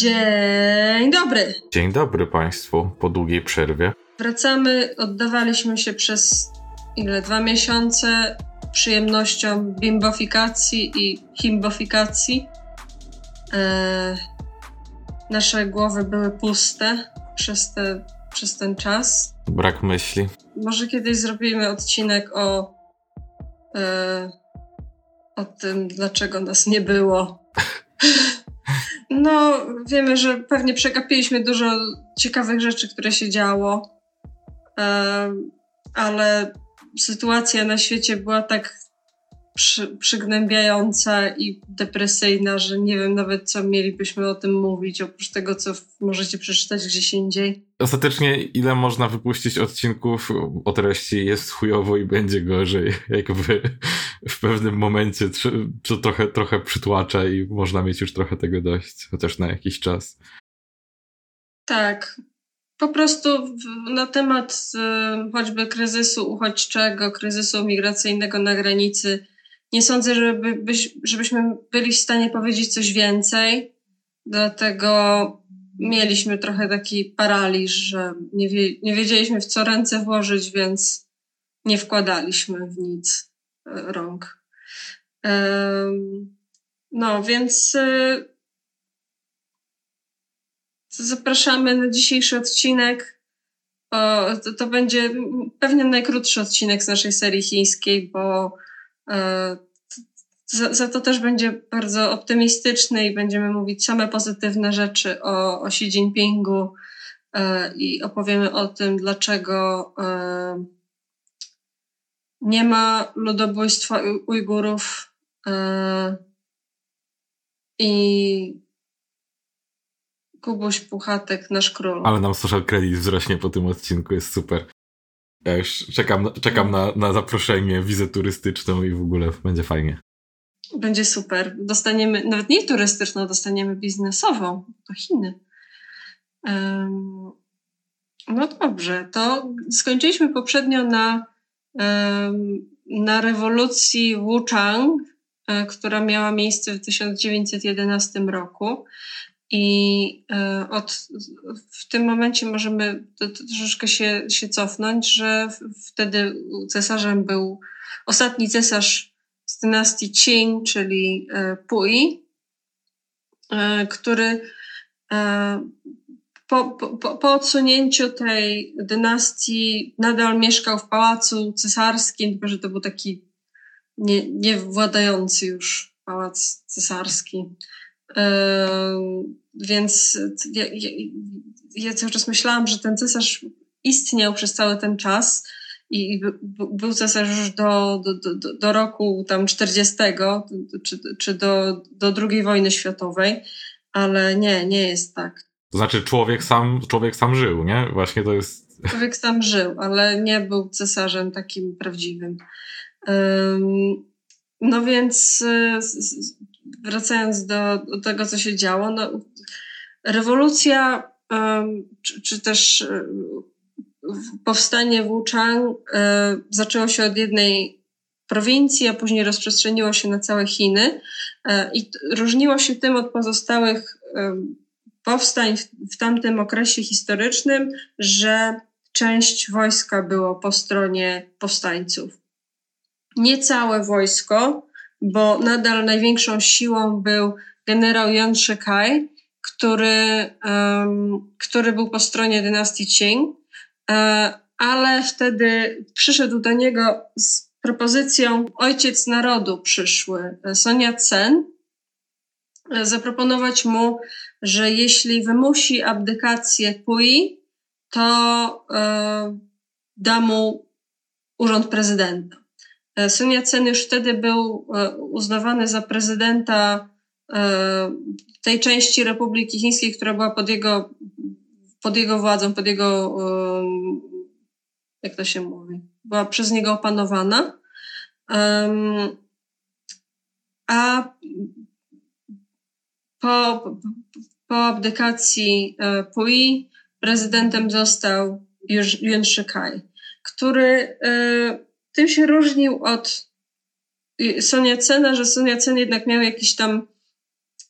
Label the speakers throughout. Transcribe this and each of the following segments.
Speaker 1: Dzień dobry.
Speaker 2: Dzień dobry Państwu po długiej przerwie.
Speaker 1: Wracamy, oddawaliśmy się przez ile? Dwa miesiące przyjemnością bimbofikacji i himbofikacji. Eee, nasze głowy były puste przez, te, przez ten czas.
Speaker 2: Brak myśli.
Speaker 1: Może kiedyś zrobimy odcinek o, e, o tym, dlaczego nas nie było. No, wiemy, że pewnie przegapiliśmy dużo ciekawych rzeczy, które się działo, e, ale sytuacja na świecie była tak przy, przygnębiająca i depresyjna, że nie wiem nawet, co mielibyśmy o tym mówić, oprócz tego, co możecie przeczytać gdzieś indziej.
Speaker 2: Ostatecznie, ile można wypuścić odcinków o treści jest chujowo i będzie gorzej. Jakby w pewnym momencie to trochę, trochę przytłacza i można mieć już trochę tego dość, chociaż na jakiś czas.
Speaker 1: Tak. Po prostu na temat y, choćby kryzysu uchodźczego, kryzysu migracyjnego na granicy nie sądzę, żeby, byś, żebyśmy byli w stanie powiedzieć coś więcej, dlatego mieliśmy trochę taki paraliż, że nie, wie, nie wiedzieliśmy w co ręce włożyć, więc nie wkładaliśmy w nic e, rąk. No, więc e, zapraszamy na dzisiejszy odcinek. To, to będzie pewnie najkrótszy odcinek z naszej serii chińskiej, bo za, za, to też będzie bardzo optymistyczny i będziemy mówić same pozytywne rzeczy o, o Xi Jinpingu e, i opowiemy o tym, dlaczego e, nie ma ludobójstwa Ujgurów i Kubuś Puchatek, nasz król.
Speaker 2: Ale nam social credit wzrośnie po tym odcinku, jest super. Ja już czekam, czekam na, na zaproszenie, wizę turystyczną i w ogóle będzie fajnie.
Speaker 1: Będzie super. Dostaniemy, nawet nie turystyczną, dostaniemy biznesową. To Chiny. Um, no dobrze, to skończyliśmy poprzednio na, um, na rewolucji Wuchang, e, która miała miejsce w 1911 roku. I e, od, w tym momencie możemy troszeczkę się, się cofnąć, że wtedy cesarzem był ostatni cesarz z dynastii Qing, czyli e, Pui, e, który po, po, po odsunięciu tej dynastii nadal mieszkał w pałacu cesarskim, tylko że to był taki nie, niewładający już pałac cesarski. Więc ja, ja, ja, cały czas myślałam, że ten cesarz istniał przez cały ten czas i był cesarz już do, do, do, do roku tam 40 czy, czy do, do II wojny światowej, ale nie, nie jest tak.
Speaker 2: To znaczy człowiek sam, człowiek sam żył, nie? Właśnie to jest...
Speaker 1: Człowiek sam żył, ale nie był cesarzem takim prawdziwym. Um, no więc y, wracając do, do, tego, co się działo, no, rewolucja czy, czy, też um, powstanie Wuchang um, zaczęło się od jednej prowincji, a później rozprzestrzeniło się na całe Chiny um, i różniło się tym od pozostałych powstań w, w tamtym okresie historycznym, że część wojska było po stronie powstańców. Nie całe wojsko, bo nadal największą siłą był generał Yuan Shikai, który, um, który był po stronie dynastii Qing, e, ale wtedy przyszedł do niego z propozycją ojciec narodu przyszły, e, Sonia Tsen, e, zaproponować mu, że jeśli wymusi abdykację Pui, to e, da mu urząd prezydenta. E, Sun Yat-sen już wtedy był e, uznawany za prezydenta e, tej części Republiki Chińskiej, która była pod jego, pod jego władzą, pod jego, jak to się mówi, była przez niego opanowana. A po, po abdykacji Pui prezydentem został Yuan Shikai, który tym się różnił od Sonia Cena, że Sonia Cen jednak miał jakiś tam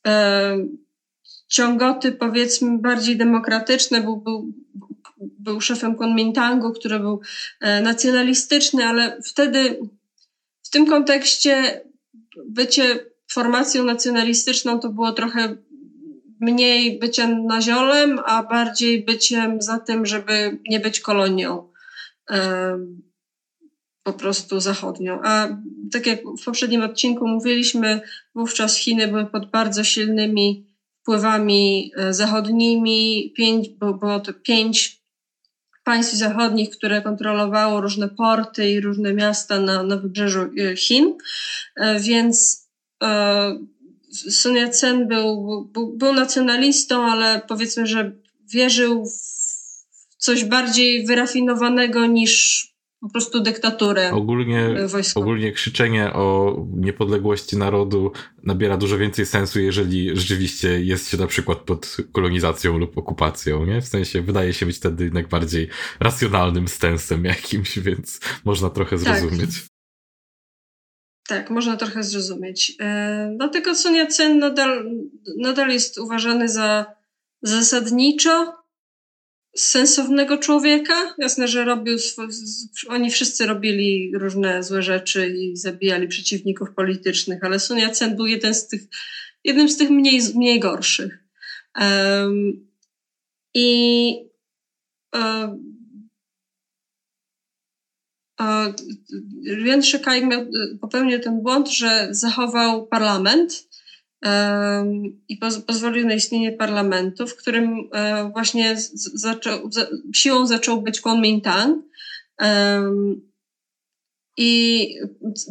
Speaker 1: e, ciągoty powiedzmy bardziej demokratyczne, był, był, był szefem Kuomintangu, który był e, nacjonalistyczny, ale wtedy w tym kontekście bycie formacją nacjonalistyczną to było trochę mniej byciem naziolem, a bardziej byciem za tym, żeby nie być kolonią po prostu zachodnią. A tak jak w poprzednim odcinku mówiliśmy, wówczas Chiny były pod bardzo silnymi wpływami e, zachodnimi. Pięć, było to pięć państw zachodnich, które kontrolowało różne porty i różne miasta na, na wybrzeżu e, Chin. E, więc Sun Yat-sen był, był, był nacjonalistą, ale powiedzmy, że wierzył w coś bardziej wyrafinowanego niż po prostu dyktaturę
Speaker 2: ogólnie,
Speaker 1: wojskową.
Speaker 2: Ogólnie krzyczenie o niepodległości narodu nabiera dużo więcej sensu, jeżeli rzeczywiście jest się na przykład pod kolonizacją lub okupacją, nie? W sensie wydaje się być wtedy jednak bardziej racjonalnym stensem jakimś, więc można trochę tak. zrozumieć. Tak.
Speaker 1: Tak, można trochę zrozumieć. E, dlatego Sun Yat-sen nadal, nadal jest uważany za zasadniczo sensownego człowieka. Jasne, że robił, oni wszyscy robili różne złe rzeczy i zabijali przeciwników politycznych, ale Sun Yat-sen był jeden z tych, jednym z tych mniej, mniej gorszych. Um, I um, Yuan Shikai popełnił ten błąd, że zachował parlament i pozwolił na istnienie parlamentu, w którym e, właśnie zaczął, siłą zaczął być Kuomintang. I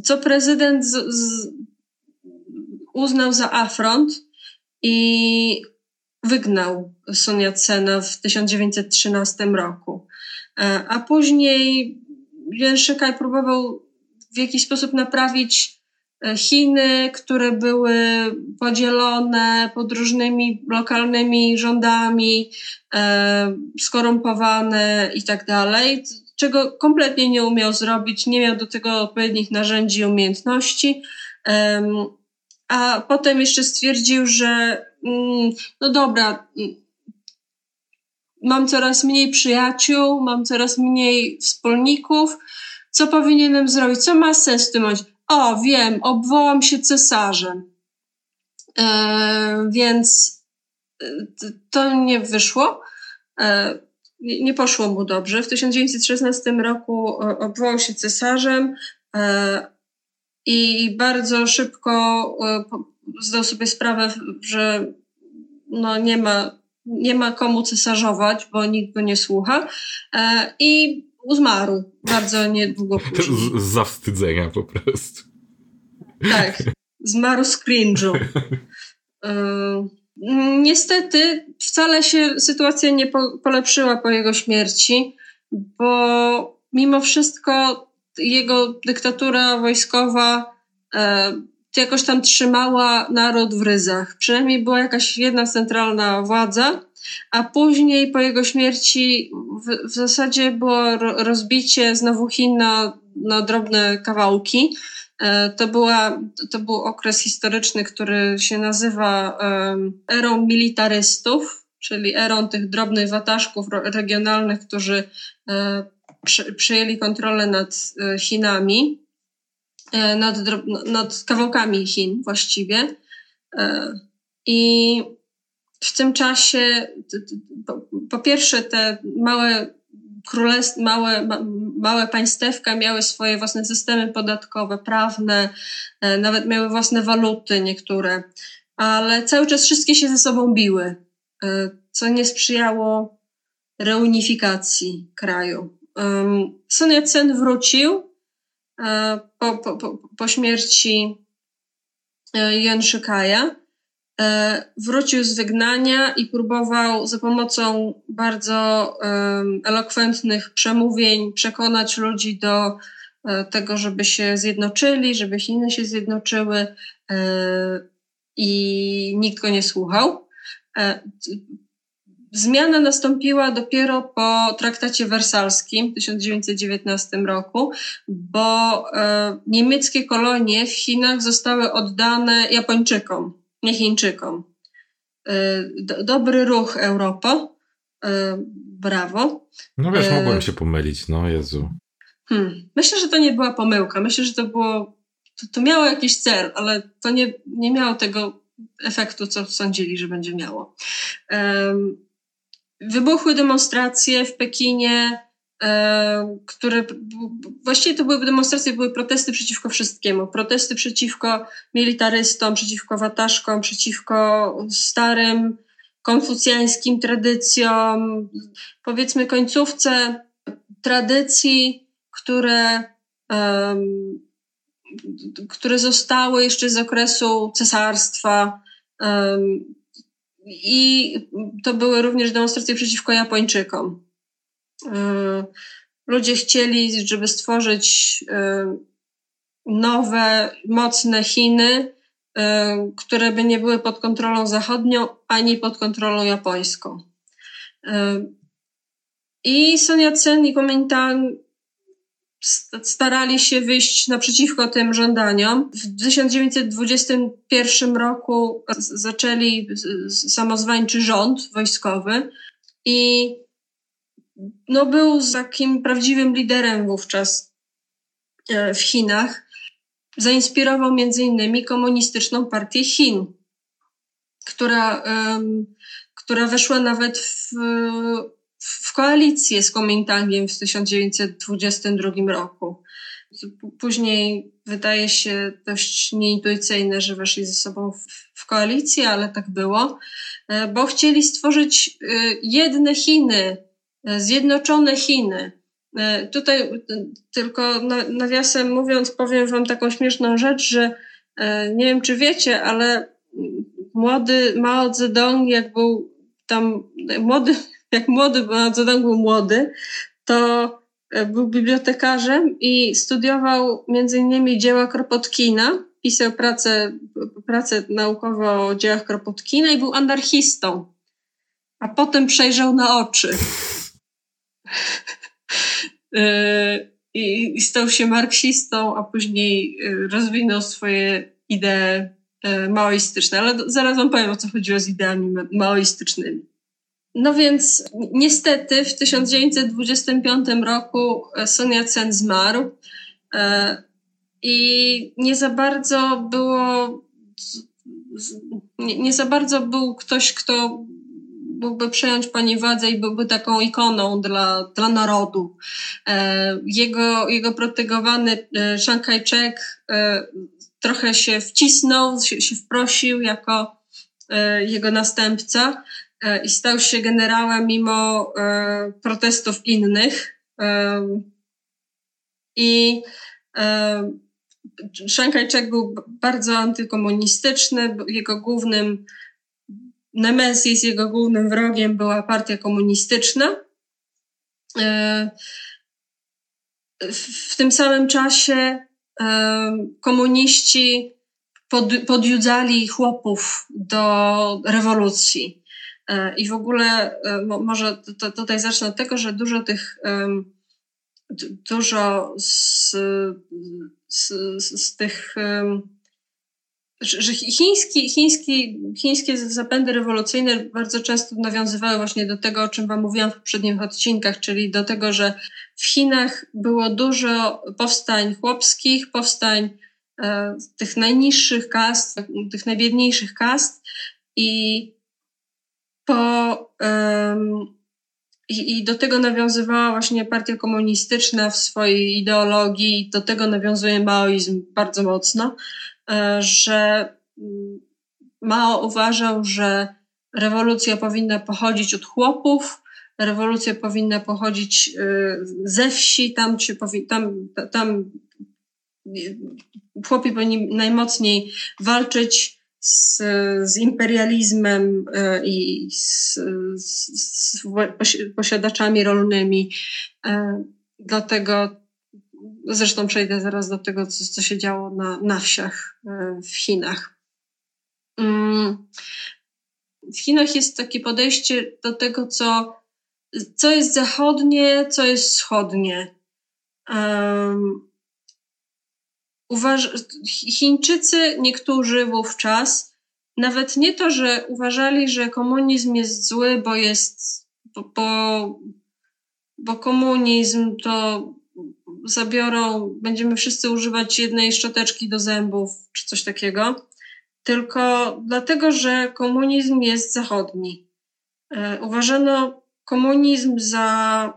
Speaker 1: co prezydent uznał za afront i wygnał Sun Yat-sena w 1913 roku. E, a później Yuan Shikai próbował w jakiś sposób naprawić Chiny, które były podzielone pod różnymi lokalnymi rządami, e, skorumpowane i tak dalej, czego kompletnie nie umiał zrobić, nie miał do tego odpowiednich narzędzi i umiejętności. A potem jeszcze stwierdził, że mm, no dobra, mm, mam coraz mniej przyjaciół, mam coraz mniej wspólników, co powinienem zrobić, co ma sens w tym momencie? O wiem, obwołam się cesarzem. E, więc e, to nie wyszło. E, nie poszło mu dobrze. W 1916 roku obwołał się cesarzem i bardzo szybko zdał sobie sprawę, że no nie ma, nie ma komu cesarzować, bo nikt go nie słucha. I zmarł bardzo niedługo później.
Speaker 2: Z, z zawstydzenia po prostu.
Speaker 1: Tak, zmarł z cringe'u. Yy, niestety wcale się sytuacja nie po, polepszyła po jego śmierci, bo mimo wszystko jego dyktatura wojskowa e, jakoś tam trzymała naród w ryzach. Przynajmniej była jakaś jedna centralna władza, a później po jego śmierci w, w zasadzie było rozbicie znowu Chin na, na drobne kawałki. E, to, była, to był okres historyczny, który się nazywa erą militarystów, czyli erą tych drobnych wataszków regionalnych, którzy e, przejęli kontrolę nad e, Chinami, nad, nad kawałkami Chin właściwie. I w tym czasie, po pierwsze, te małe królestw, małe, ma, małe państewka miały swoje własne systemy podatkowe, prawne, e, nawet miały własne waluty niektóre, ale cały czas wszystkie się ze sobą biły, e, co nie sprzyjało reunifikacji kraju. Sun Yat-sen wrócił e, po, po, po, po śmierci Yuan Shikaja E, wrócił z wygnania i próbował za pomocą bardzo elokwentnych przemówień przekonać ludzi do e, tego, żeby się zjednoczyli, żeby Chiny się zjednoczyły e, i nikt go nie słuchał. Zmiana nastąpiła dopiero po traktacie wersalskim w 1919 roku, bo niemieckie kolonie w Chinach zostały oddane Japończykom nie Chińczykom. do, dobry ruch Europo. Brawo.
Speaker 2: No wiesz, mogłem się pomylić, no Jezu.
Speaker 1: Hmm. Myślę, że to nie była pomyłka. Myślę, że to było, to, to miało jakiś cel, ale to nie, nie miało tego efektu, co sądzili, że będzie miało. Um, wybuchły demonstracje w Pekinie, które właściwie to były demonstracje, były protesty przeciwko wszystkiemu. Protesty przeciwko militarystom, przeciwko wataszkom, przeciwko starym konfucjańskim tradycjom, powiedzmy końcówce tradycji, które um, które zostały jeszcze z okresu cesarstwa. I to były również demonstracje przeciwko Japończykom. Ludzie chcieli, żeby stworzyć nowe, mocne Chiny, które by nie były pod kontrolą zachodnią ani pod kontrolą japońską. I Sun Yat-sen i Kuomintang starali się wyjść naprzeciwko tym żądaniom. W 1921 roku zaczęli samozwańczy rząd wojskowy i no, był takim prawdziwym liderem wówczas e, w Chinach. Zainspirował między innymi komunistyczną partię Chin, która, która weszła nawet w w koalicję z Komintangiem w 1922 roku. Później wydaje się dość nieintuicyjne, że weszli ze sobą w, w koalicję, ale tak było, e, bo chcieli stworzyć e, jedne Chiny, zjednoczone Chiny. Tutaj tylko nawiasem mówiąc, powiem Wam taką śmieszną rzecz, że nie wiem, czy wiecie, ale młody Mao Zedong, jak był tam młody jak młody, bo Zedong był młody, to e, był bibliotekarzem i studiował między innymi dzieła Kropotkina, pisał pracę, pracę naukową o dziełach Kropotkina i był anarchistą. A potem przejrzał na oczy. E, I, I stał się marksistą, a później e, rozwinął swoje idee maoistyczne. Ale zaraz wam powiem, o co chodziło z ideami maoistycznymi. No więc niestety w 1925 roku e, Sun Yat-sen zmarł e, i nie za bardzo było, nie za bardzo był ktoś, kto mógłby przejąć pani władzę i byłby taką ikoną dla, dla narodu. E, jego, jego protegowany Chiang Kai-shek trochę się wcisnął, się, się wprosił jako jego następca, E, i stał się generałem mimo e, protestów innych. E, I Kai-shek był bardzo antykomunistyczny. Jego głównym Nemesis, jego głównym wrogiem była partia komunistyczna. W tym samym czasie komuniści podjudzali chłopów do rewolucji. E, I w ogóle e, może tutaj zacznę od tego, że dużo tych, dużo z, z, z tych, że chiński, chiński, chińskie zapędy rewolucyjne bardzo często nawiązywały właśnie do tego, o czym Wam mówiłam w poprzednich odcinkach, czyli do tego, że w Chinach było dużo powstań chłopskich, powstań e, tych najniższych kast, tych najbiedniejszych kast i po, um, i, do tego nawiązywała właśnie partia komunistyczna w swojej ideologii, do tego nawiązuje maoizm bardzo mocno, e, że mm, Mao uważał, że rewolucja powinna pochodzić od chłopów, rewolucja powinna pochodzić e, ze wsi, tam, powi- tam, tam chłopi powinni najmocniej walczyć z, z imperializmem e, i z, z, z posiadaczami rolnymi. E, dlatego zresztą przejdę zaraz do tego, co, co się działo na, na wsiach e, w Chinach. Mm, w Chinach jest takie podejście do tego, co, co jest zachodnie, co jest wschodnie. Um, uważ... Chińczycy niektórzy wówczas nawet nie to, że uważali, że komunizm jest zły, bo jest, bo, bo, bo komunizm to zabiorą, będziemy wszyscy używać jednej szczoteczki do zębów, czy coś takiego, tylko dlatego, że komunizm jest zachodni. E, uważano komunizm za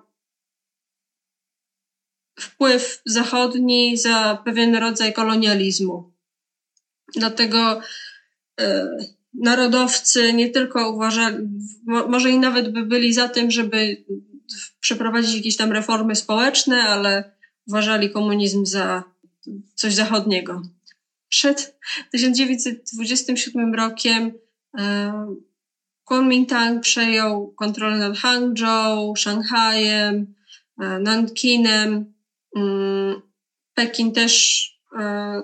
Speaker 1: wpływ zachodni, za pewien rodzaj kolonializmu. Dlatego e, narodowcy nie tylko uważali, może i nawet by byli za tym, żeby przeprowadzić jakieś tam reformy społeczne, ale uważali komunizm za coś zachodniego. Przed 1927 rokiem e, Kuomintang przejął kontrolę nad Hangzhou, Szanghajem, e, Nankinem. Mm, Pekin też, e,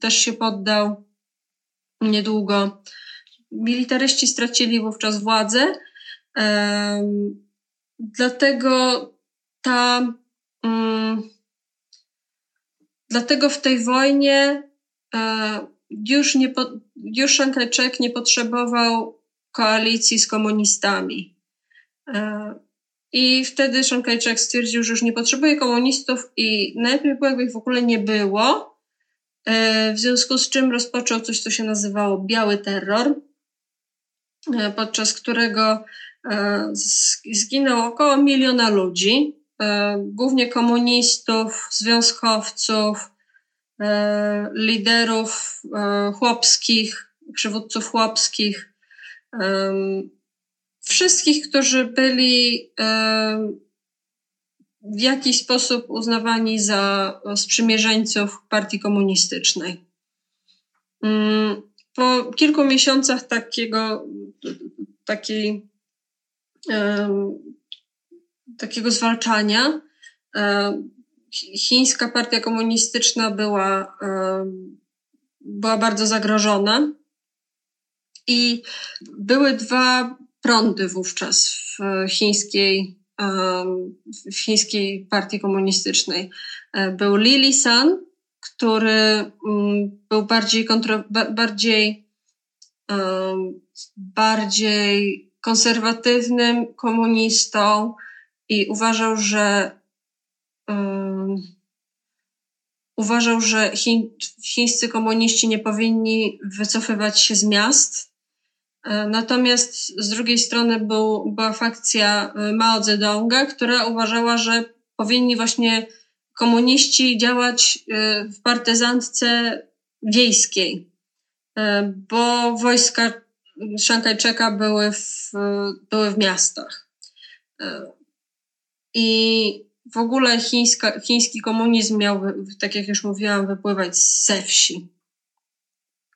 Speaker 1: też się poddał niedługo. Militaryści stracili wówczas władzę, dlatego ta, mm, dlatego w tej wojnie e, już, nie, już nie potrzebował koalicji z komunistami. E, I wtedy Kai-shek stwierdził, że już nie potrzebuje komunistów i było, jakby ich w ogóle nie było. E, w związku z czym rozpoczął coś, co się nazywało biały terror, podczas którego zginęło około miliona ludzi, głównie komunistów, związkowców, liderów chłopskich, przywódców chłopskich, wszystkich, którzy byli w jakiś sposób uznawani za sprzymierzeńców partii komunistycznej. Mm, po kilku miesiącach takiego, takiej, takiego zwalczania chińska partia komunistyczna była, była bardzo zagrożona. I były dwa prądy wówczas w chińskiej, w chińskiej partii komunistycznej. E, był Lili San, który mm, był bardziej, kontro, bardziej, bardziej konserwatywnym komunistą i uważał, że uważał, że chińscy komuniści nie powinni wycofywać się z miast, E, natomiast z drugiej strony był, była fakcja e, Mao Zedonga, która uważała, że powinni właśnie komuniści działać e, w partyzantce wiejskiej, bo wojska Szankajczeka były w, były w miastach. I w ogóle chińska, chiński komunizm miał, tak jak już mówiłam, wypływać ze wsi.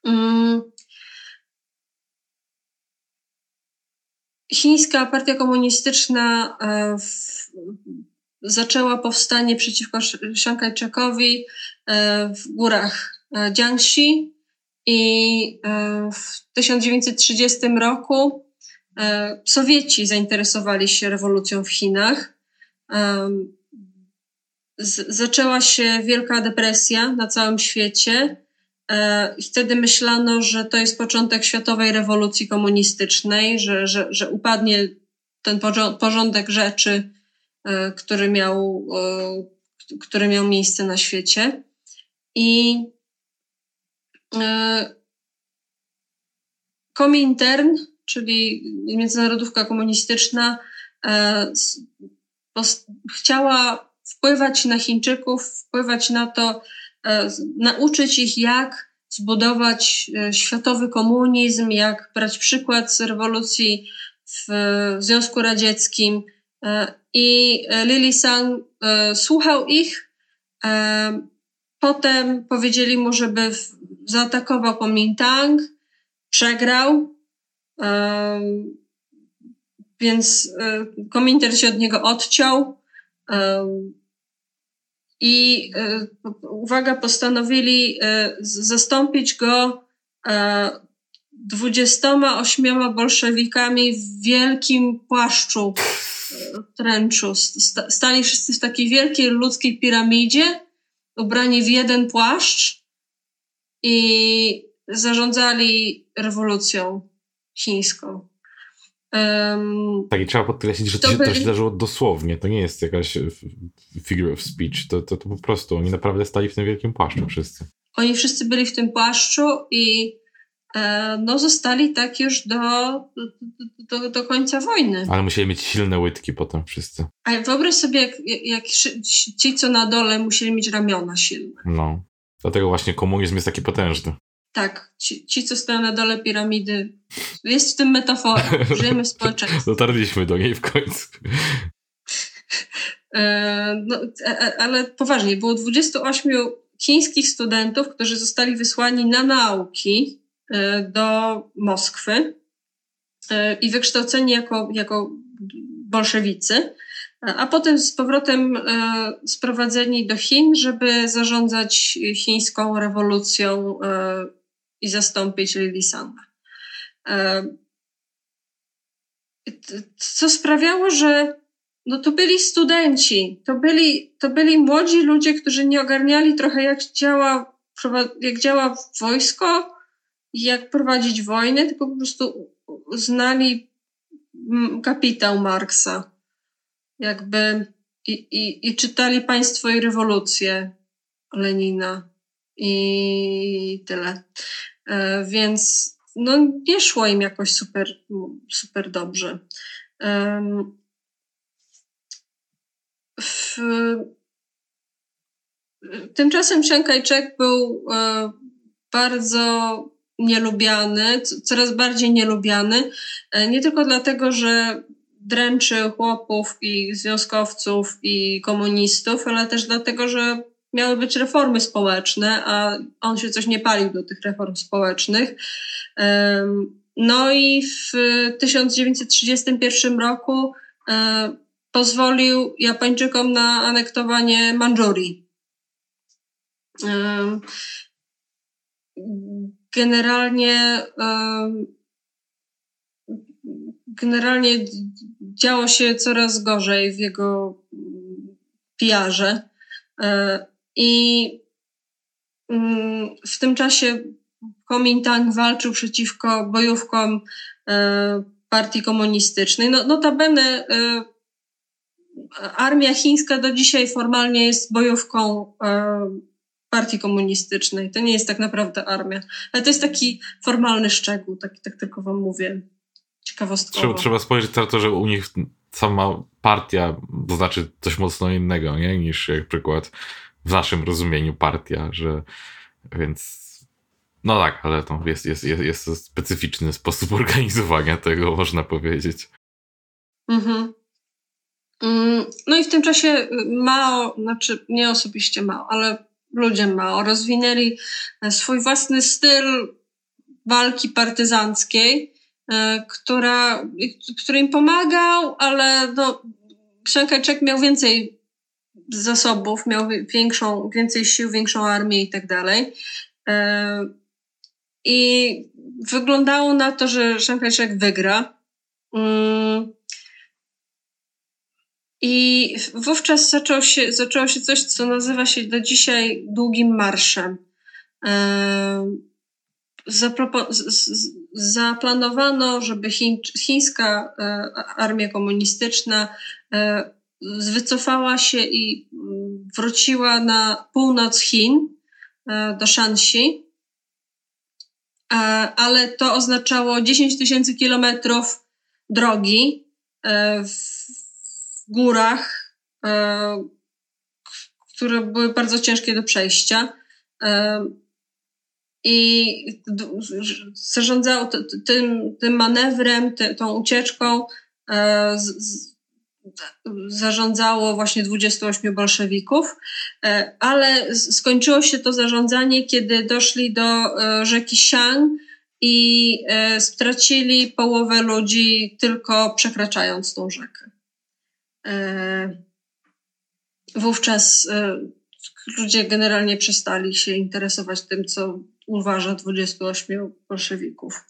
Speaker 1: Mm. chińska partia komunistyczna e, w, zaczęła powstanie przeciwko Chiang Kai-shekowi e, w górach e, Jiangxi i w 1930 roku Sowieci zainteresowali się rewolucją w Chinach. Zaczęła się wielka depresja na całym świecie E, I wtedy myślano, że to jest początek światowej rewolucji komunistycznej, że, że, że upadnie ten porządek rzeczy, e, który miał, e, który miał miejsce na świecie. I Komintern, czyli Międzynarodówka Komunistyczna, chciała wpływać na Chińczyków, wpływać na to, E, nauczyć ich, jak zbudować e, światowy komunizm, jak brać przykład z rewolucji w Związku Radzieckim. E, I Lili Sang słuchał ich. Potem powiedzieli mu, żeby zaatakował Kuomintang, przegrał, więc Kuomintang się od niego odciął i e, uwaga, postanowili e, zastąpić go e, dwudziestoma bolszewikami w wielkim płaszczu tręczu. Stali wszyscy w takiej wielkiej ludzkiej piramidzie, ubrani w jeden płaszcz i zarządzali rewolucją chińską.
Speaker 2: Um, tak, i trzeba podkreślić, że to, się, byli... to się zdarzyło dosłownie. To nie jest jakaś figure of speech. To, to, to po prostu oni naprawdę stali w tym wielkim płaszczu wszyscy.
Speaker 1: Oni wszyscy byli w tym płaszczu i e, no, zostali tak już do, do, do końca wojny.
Speaker 2: Ale musieli mieć silne łydki potem wszyscy.
Speaker 1: A wyobraź sobie, jak, jak ci, co na dole, musieli mieć ramiona silne.
Speaker 2: No. Dlatego właśnie komunizm jest taki potężny.
Speaker 1: Tak, ci, ci, co stoją na dole piramidy, jest w tym metafora. Żyjemy w społeczeństwie.
Speaker 2: Dotarliśmy do niej w końcu.
Speaker 1: E, no, e, e, ale poważnie, było 28 chińskich studentów, którzy zostali wysłani na nauki do Moskwy i wykształceni jako, jako bolszewicy, a potem z powrotem sprowadzeni do Chin, żeby zarządzać chińską rewolucją i zastąpić Lily Sanda. Co sprawiało, że no to byli studenci, to byli, to byli młodzi ludzie, którzy nie ogarniali trochę jak działa, jak działa wojsko, jak prowadzić wojnę, tylko po prostu znali kapitał Marksa. Jakby i, i, i czytali Państwo i rewolucję Lenina i tyle. E, więc no, nie szło im jakoś super, super dobrze. W... Tymczasem Chiang Kai-shek był e, bardzo nielubiany, coraz bardziej nielubiany, e, nie tylko dlatego, że dręczy chłopów i związkowców i komunistów, ale też dlatego, że miały być reformy społeczne, a on się coś nie palił do tych reform społecznych. No i w 1931 roku e, pozwolił Japończykom na anektowanie Mandżurii. Generalnie generalnie działo się coraz gorzej w jego pijarze. E, I mm, w tym czasie Kuomintang walczył przeciwko bojówkom e, partii komunistycznej. No, notabene e, armia chińska do dzisiaj formalnie jest bojówką partii komunistycznej. To nie jest tak naprawdę armia. Ale to jest taki formalny szczegół, taki, tak tylko wam mówię. Ciekawostkowo.
Speaker 2: Trzeba, trzeba spojrzeć na to, że u nich sama partia to znaczy coś mocno innego, nie? Niż jak przykład w naszym rozumieniu partia, że więc no tak, ale to jest, jest, jest, jest to specyficzny sposób organizowania tego, można powiedzieć.
Speaker 1: Mhm. Mm, no i w tym czasie Mao, znaczy nie osobiście Mao, ale ludzie Mao rozwinęli swój własny styl walki partyzanckiej, E, która, który im pomagał, ale no, Chiang miał więcej zasobów, miał większą, więcej sił, większą armię i tak dalej. E, I wyglądało na to, że Chiang wygra. Mm. I wówczas zaczął się, zaczęło się coś, co nazywa się do dzisiaj długim marszem. E, zaplanowano, żeby chińska e, armia komunistyczna wycofała się i mm, wróciła na północ Chin, e, do Shanxi, ale to oznaczało 10 tysięcy kilometrów drogi w górach, które były bardzo ciężkie do przejścia. I zarządzał tym, tym manewrem, tą ucieczką e, z, z, zarządzało właśnie 28 bolszewików, e, ale skończyło się to zarządzanie, kiedy doszli do e, rzeki Xiang i e, stracili połowę ludzi tylko przekraczając tą rzekę. Wówczas ludzie generalnie przestali się interesować tym, co uważa 28 bolszewików.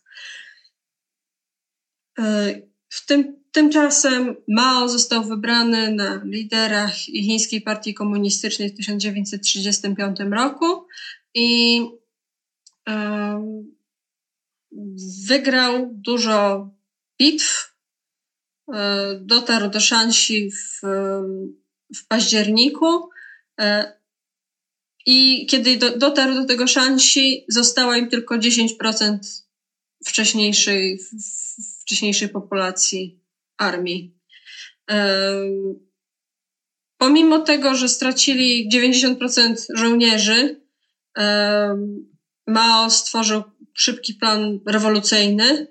Speaker 1: W tym, tymczasem Mao został wybrany na lidera chińskiej partii komunistycznej w 1935 roku i wygrał dużo bitw, dotarł do Szansi w, w październiku. I kiedy do, dotarł do tego Szansi, została im tylko 10% wcześniejszej, wcześniejszej populacji armii. Pomimo tego, że stracili 90% żołnierzy, Mao stworzył szybki plan rewolucyjny,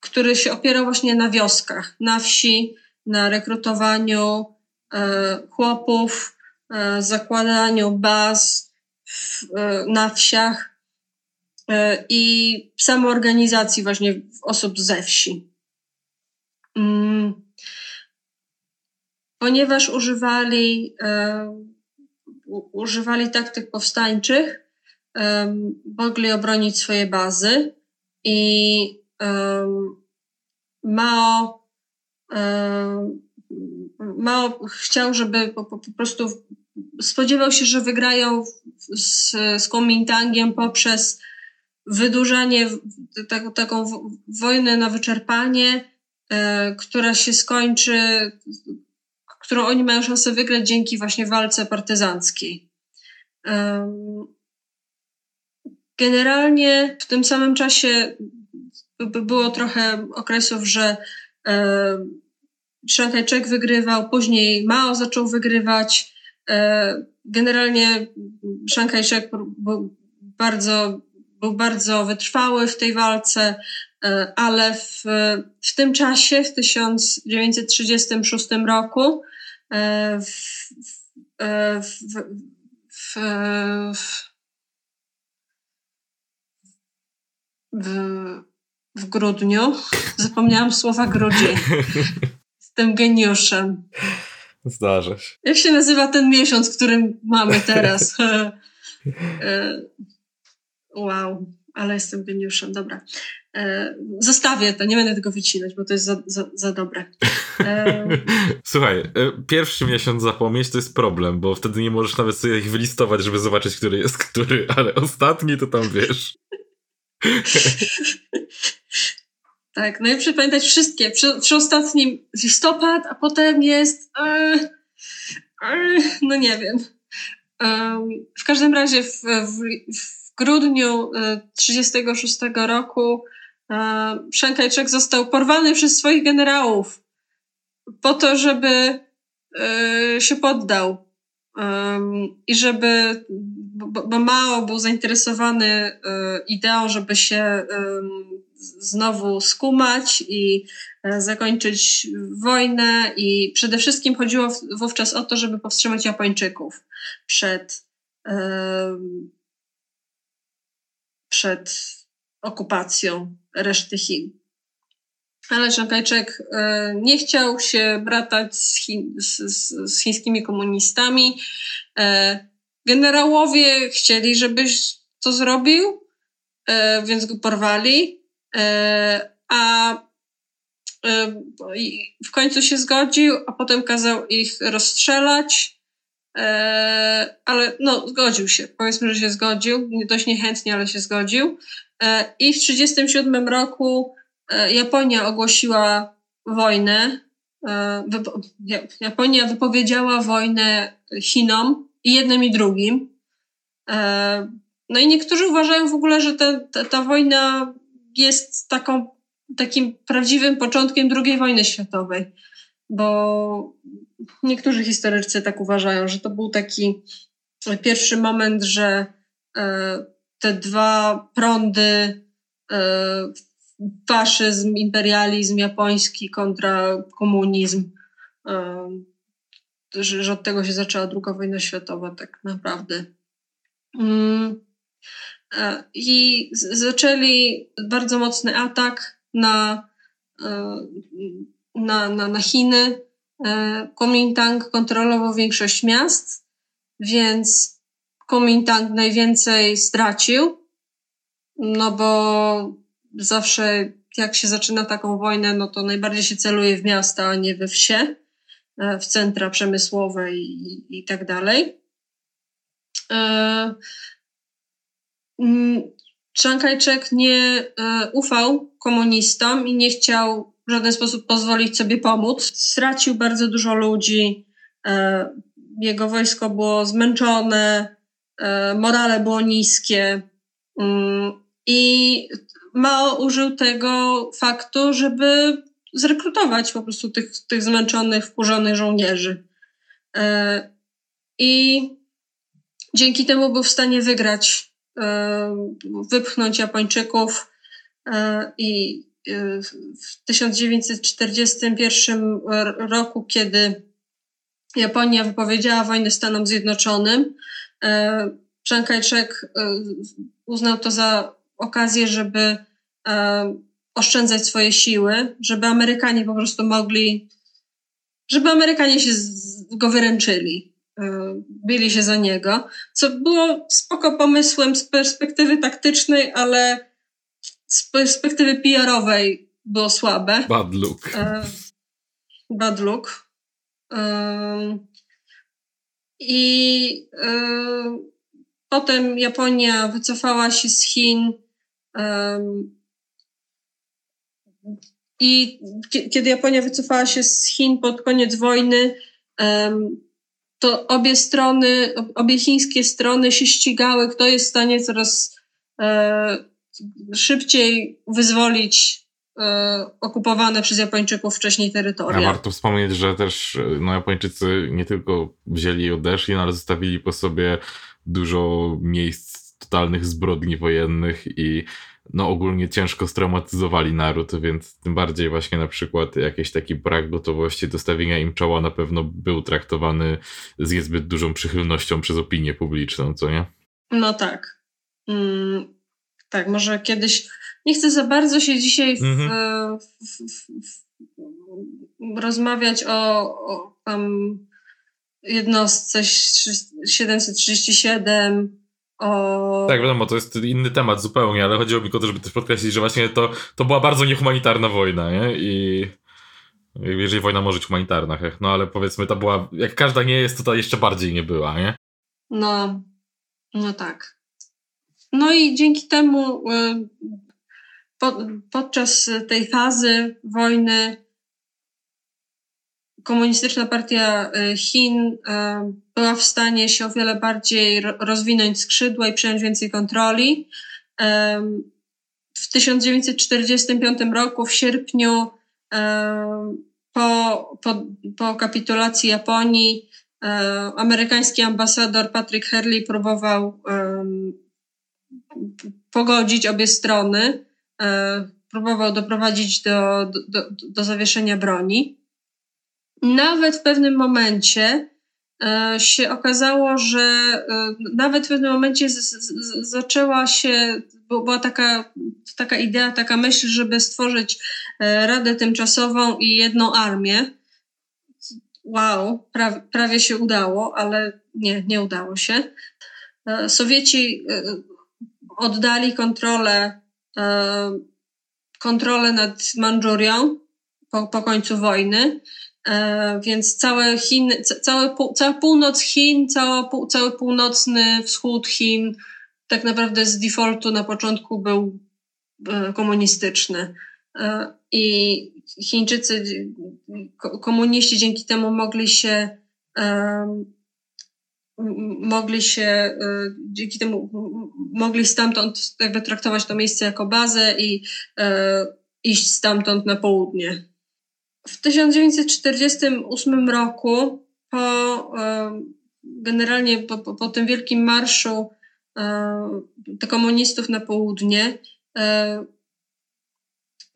Speaker 1: który się opierał właśnie na wioskach, na wsi, na rekrutowaniu chłopów, zakładaniu baz na wsiach i samoorganizacji właśnie osób ze wsi. Mm ponieważ używali, używali taktyk powstańczych, mogli obronić swoje bazy i Mao, Mao chciał, żeby po, po, po prostu spodziewał się, że wygrają z, z Kuomintangiem poprzez wydłużanie, tak, taką wojnę na wyczerpanie, e, która się skończy którą oni mają szansę wygrać dzięki właśnie walce partyzanckiej. Generalnie w tym samym czasie było trochę okresów, że Chiang Kai-shek wygrywał, później Mao zaczął wygrywać. E, generalnie Kai-shek był bardzo, był bardzo wytrwały w tej walce, e, ale w, w tym czasie, w 1936 roku, E, e, w, w, w, w, grudniu. Zapomniałam słowa grudzień. Jestem geniuszem.
Speaker 2: Zdarza się.
Speaker 1: Jak się nazywa ten miesiąc, który mamy teraz? E, wow, ale jestem geniuszem. Dobra. E, zostawię to, nie będę tego wycinać, bo to jest za, za, za dobre.
Speaker 2: E... Słuchaj, e, pierwszy miesiąc zapomnieć to jest problem, bo wtedy nie możesz nawet sobie ich wylistować, żeby zobaczyć, który jest który, ale ostatni to tam wiesz.
Speaker 1: tak, najlepsze no pamiętać wszystkie. Przy, przy ostatnim listopad, a potem jest. E, e, no nie wiem. w każdym razie w, w, w grudniu 1936 roku Chiang Kai-shek został porwany przez swoich generałów po to, żeby e, się poddał i żeby, bo Mao był zainteresowany ideą, żeby się znowu skumać i zakończyć wojnę. I przede wszystkim chodziło wówczas o to, żeby powstrzymać Japończyków przed przed okupacją reszty Chin. Ale Szangajczek e, nie chciał się bratać z, z, z, chińskimi komunistami. E, generałowie chcieli, żebyś to zrobił, e, więc go porwali. A w końcu się zgodził, a potem kazał ich rozstrzelać. Ale no, zgodził się. Powiedzmy, że się zgodził. Dość niechętnie, ale się zgodził. E, I w 1937 roku e, Japonia ogłosiła wojnę. E, Japonia wypowiedziała wojnę Chinom i jednym i drugim. No i niektórzy uważają w ogóle, że ta, ta, ta wojna jest taką, takim prawdziwym początkiem II wojny światowej, bo niektórzy historycy tak uważają, że to był taki pierwszy moment, że te dwa prądy, e, faszyzm, imperializm japoński kontra komunizm, e, że, od tego się zaczęła druga wojna światowa tak naprawdę. Mm, e, I zaczęli bardzo mocny atak na, na, na, na Chiny. Kuomintang kontrolował większość miast, więc Kuomintang najwięcej stracił, no bo zawsze jak się zaczyna taką wojnę, no to najbardziej się celuje w miasta, a nie we wsie, e, w centra przemysłowe i, i tak dalej. E, mm, Chiang Kai-shek nie ufał komunistom i nie chciał w żaden sposób pozwolić sobie pomóc. Stracił bardzo dużo ludzi, jego wojsko było zmęczone, morale było niskie mm, i Mao użył tego faktu, żeby zrekrutować po prostu tych, tych zmęczonych, wkurzonych żołnierzy. E, I dzięki temu był w stanie wygrać, e, wypchnąć Japończyków e, i w 1941 roku, kiedy Japonia wypowiedziała wojnę Stanom Zjednoczonym, Chiang Kai-shek uznał to za okazję, żeby oszczędzać swoje siły, żeby Amerykanie po prostu mogli, żeby Amerykanie się go wyręczyli, e, byli się za niego, co było spoko pomysłem z perspektywy taktycznej, ale z perspektywy PR-owej było słabe.
Speaker 2: Bad look. E,
Speaker 1: bad look. E, I potem Japonia wycofała się z Chin i kiedy Japonia wycofała się z Chin pod koniec wojny, to obie strony, obie chińskie strony się ścigały, kto jest w stanie coraz e, szybciej wyzwolić e, okupowane przez Japończyków wcześniej terytoria.
Speaker 2: A warto wspomnieć, że też no, Japończycy nie tylko wzięli i odeszli, no, ale zostawili po sobie dużo miejsc totalnych zbrodni wojennych i no ogólnie ciężko straumatyzowali naród, więc tym bardziej właśnie na przykład jakiś taki brak gotowości do stawienia im czoła na pewno był traktowany z niezbyt dużą przychylnością przez opinię publiczną, co nie?
Speaker 1: No tak. Mm, tak, może kiedyś. Nie chcę za bardzo się dzisiaj w, mhm. w, w, rozmawiać o, o tam jednostce 737 o...
Speaker 2: Tak, wiadomo, to jest inny temat zupełnie, ale chodziło mi o to, żeby też podkreślić, że właśnie to, to była bardzo niehumanitarna wojna, nie? I jeżeli wojna może być humanitarna, no ale powiedzmy, to była, jak każda nie jest, to ta jeszcze bardziej nie była, nie?
Speaker 1: No, no tak. No i dzięki temu y, po, podczas tej fazy wojny komunistyczna partia y, Chin y, była w stanie się o wiele bardziej rozwinąć skrzydła i przejąć więcej kontroli. W 1945 roku, w sierpniu, po, po, po kapitulacji Japonii, amerykański ambasador Patrick Herley próbował pogodzić obie strony, e, próbował doprowadzić do, do, do zawieszenia broni nawet w pewnym momencie e, się okazało, że e, nawet w pewnym momencie z, z, zaczęła się, była taka, taka idea, taka myśl, żeby stworzyć Radę Tymczasową i jedną armię. Wow, pra, prawie się udało, ale nie, nie udało się. Sowieci oddali kontrolę, kontrolę nad Mandżurią po, po końcu wojny E, więc całe Chiny, całe, cała północ Chin, cała, cały północny wschód Chin tak naprawdę z defaultu na początku był e, komunistyczny. E, I Chińczycy, komuniści dzięki temu mogli się mogli się, dzięki temu mogli stamtąd jakby traktować to miejsce jako bazę i iść stamtąd na południe. W 1948 roku, po, e, generalnie po, po, po tym wielkim marszu e, komunistów na południe, e,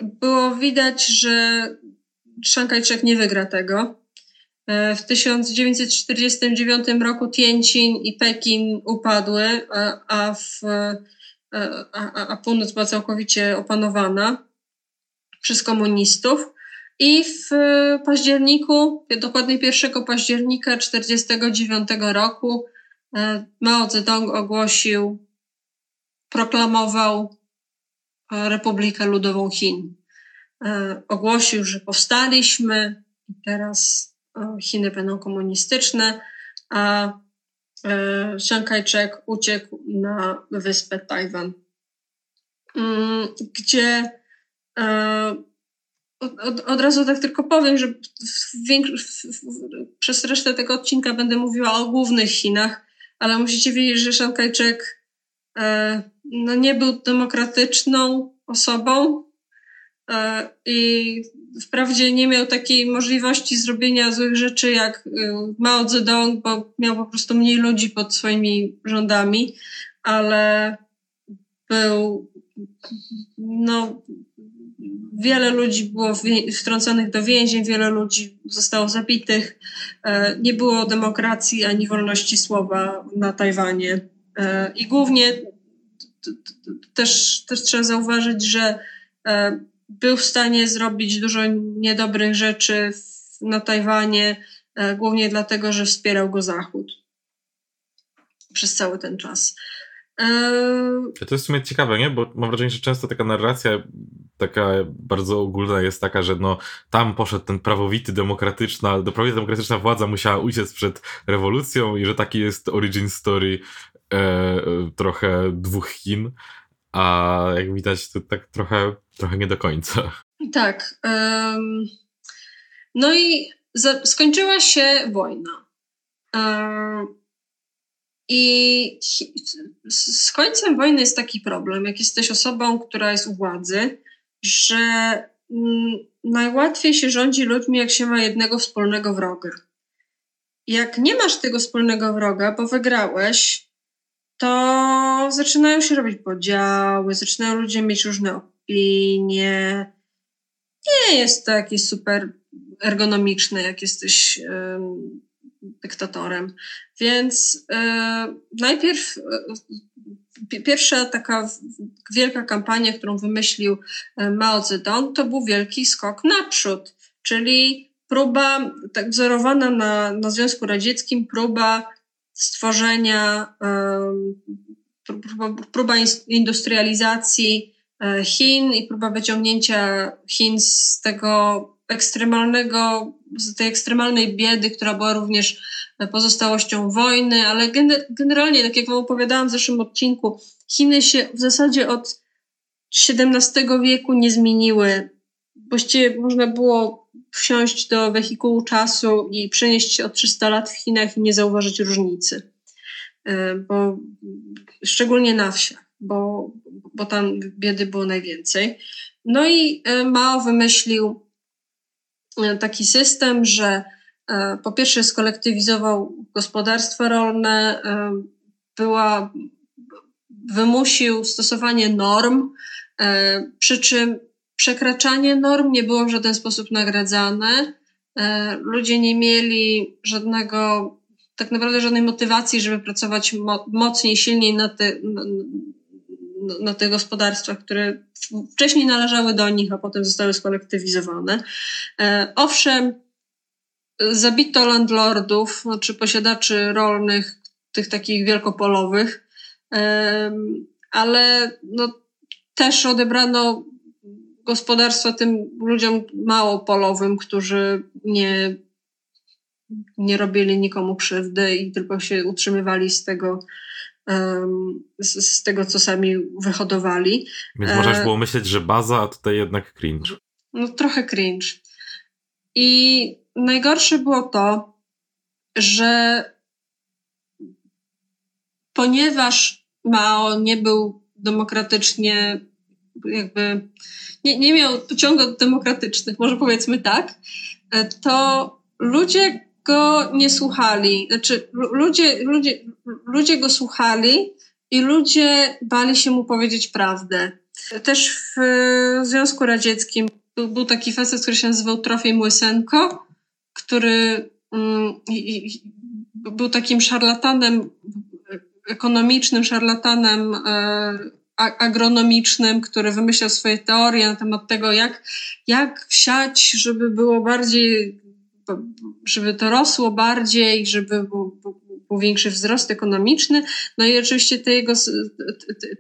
Speaker 1: było widać, że Szankajczek nie wygra tego. W 1949 roku Tianjin i Pekin upadły, a, w, a, a północ była całkowicie opanowana przez komunistów. I w październiku, dokładnie 1 października 1949 roku e, Mao Zedong ogłosił, proklamował e, Republikę Ludową Chin. E, ogłosił, że powstaliśmy i teraz Chiny będą komunistyczne, a Chiang Kai-shek uciekł na wyspę Tajwan, mm, gdzie od, od, od, razu tak tylko powiem, że w w, w, przez resztę tego odcinka będę mówiła o głównych Chinach, ale musicie wiedzieć, że Chiang Kai-shek e, no nie był demokratyczną osobą e, i wprawdzie nie miał takiej możliwości zrobienia złych rzeczy jak e, Mao Zedong, bo miał po prostu mniej ludzi pod swoimi rządami, ale był no wiele ludzi było wtrąconych do więzień, wiele ludzi zostało zabitych. E, nie było demokracji ani wolności słowa na Tajwanie. E, I głównie też, też trzeba zauważyć, że e, był w stanie zrobić dużo niedobrych rzeczy na Tajwanie, głównie dlatego, że wspierał go Zachód przez cały ten czas.
Speaker 2: To jest w sumie ciekawe, nie? Bo mam wrażenie, że często taka narracja taka bardzo ogólna jest taka, że no tam poszedł ten prawowity, demokratyczna, prawowita demokratyczna władza musiała uciec przed rewolucją i że taki jest origin story e, trochę dwóch Chin, a jak widać to tak trochę, trochę nie do końca.
Speaker 1: Tak. Um, no i za, skończyła się wojna. Um, i z końcem wojny jest taki problem, jak jesteś osobą, która jest u władzy, że mm, najłatwiej się rządzi ludźmi, jak się ma jednego wspólnego wroga. Jak nie masz tego wspólnego wroga, bo wygrałeś, to zaczynają się robić podziały, zaczynają ludzie mieć różne opinie. Nie jest to jakieś super ergonomiczne, jak jesteś dyktatorem. Więc e, najpierw e, pierwsza taka wielka kampania, którą wymyślił e, Mao Zedong, to był wielki skok naprzód, czyli próba, tak wzorowana na, na Związku Radzieckim, próba stworzenia, próba, industrializacji Chin i próba wyciągnięcia Chin z tego ekstremalnego, z tej ekstremalnej biedy, która była również pozostałością wojny, ale generalnie, tak jak Wam opowiadałam w zeszłym odcinku, Chiny się w zasadzie od XVII wieku nie zmieniły. Właściwie można było wsiąść do wehikułu czasu i przenieść się o 300 lat w Chinach i nie zauważyć różnicy. E, bo szczególnie na wsiach, bo, bo tam biedy było najwięcej. No i e, Mao wymyślił e, taki system, że po pierwsze skolektywizował gospodarstwa rolne, była, wymusił stosowanie norm, przy czym przekraczanie norm nie było w żaden sposób nagradzane. Ludzie nie mieli żadnego, tak naprawdę żadnej motywacji, żeby pracować mocniej, silniej na, te, na, na tych gospodarstwach, które wcześniej należały do nich, a potem zostały skolektywizowane. Owszem, zabito landlordów, znaczy posiadaczy rolnych, tych takich wielkopolowych, ale no, też odebrano gospodarstwa tym ludziom małopolowym, którzy nie, nie robili nikomu krzywdy i tylko się utrzymywali z tego, z, z tego co sami wyhodowali.
Speaker 2: Więc można było myśleć, że baza, a tutaj jednak cringe.
Speaker 1: No trochę cringe. I najgorsze było to, że ponieważ Mao nie był demokratycznie, jakby nie, nie miał pociągów demokratycznych, może powiedzmy tak, to ludzie go nie słuchali. Znaczy, ludzie, ludzie, ludzie go słuchali i ludzie bali się mu powiedzieć prawdę. Też w Związku Radzieckim był, był taki facet, który się nazywał Trofim Łysenko, który mm, był takim szarlatanem ekonomicznym, szarlatanem e, agronomicznym, który wymyślał swoje teorie na temat tego, jak, jak siać, żeby było bardziej, żeby to rosło bardziej, żeby był, był większy wzrost ekonomiczny. No i oczywiście te jego,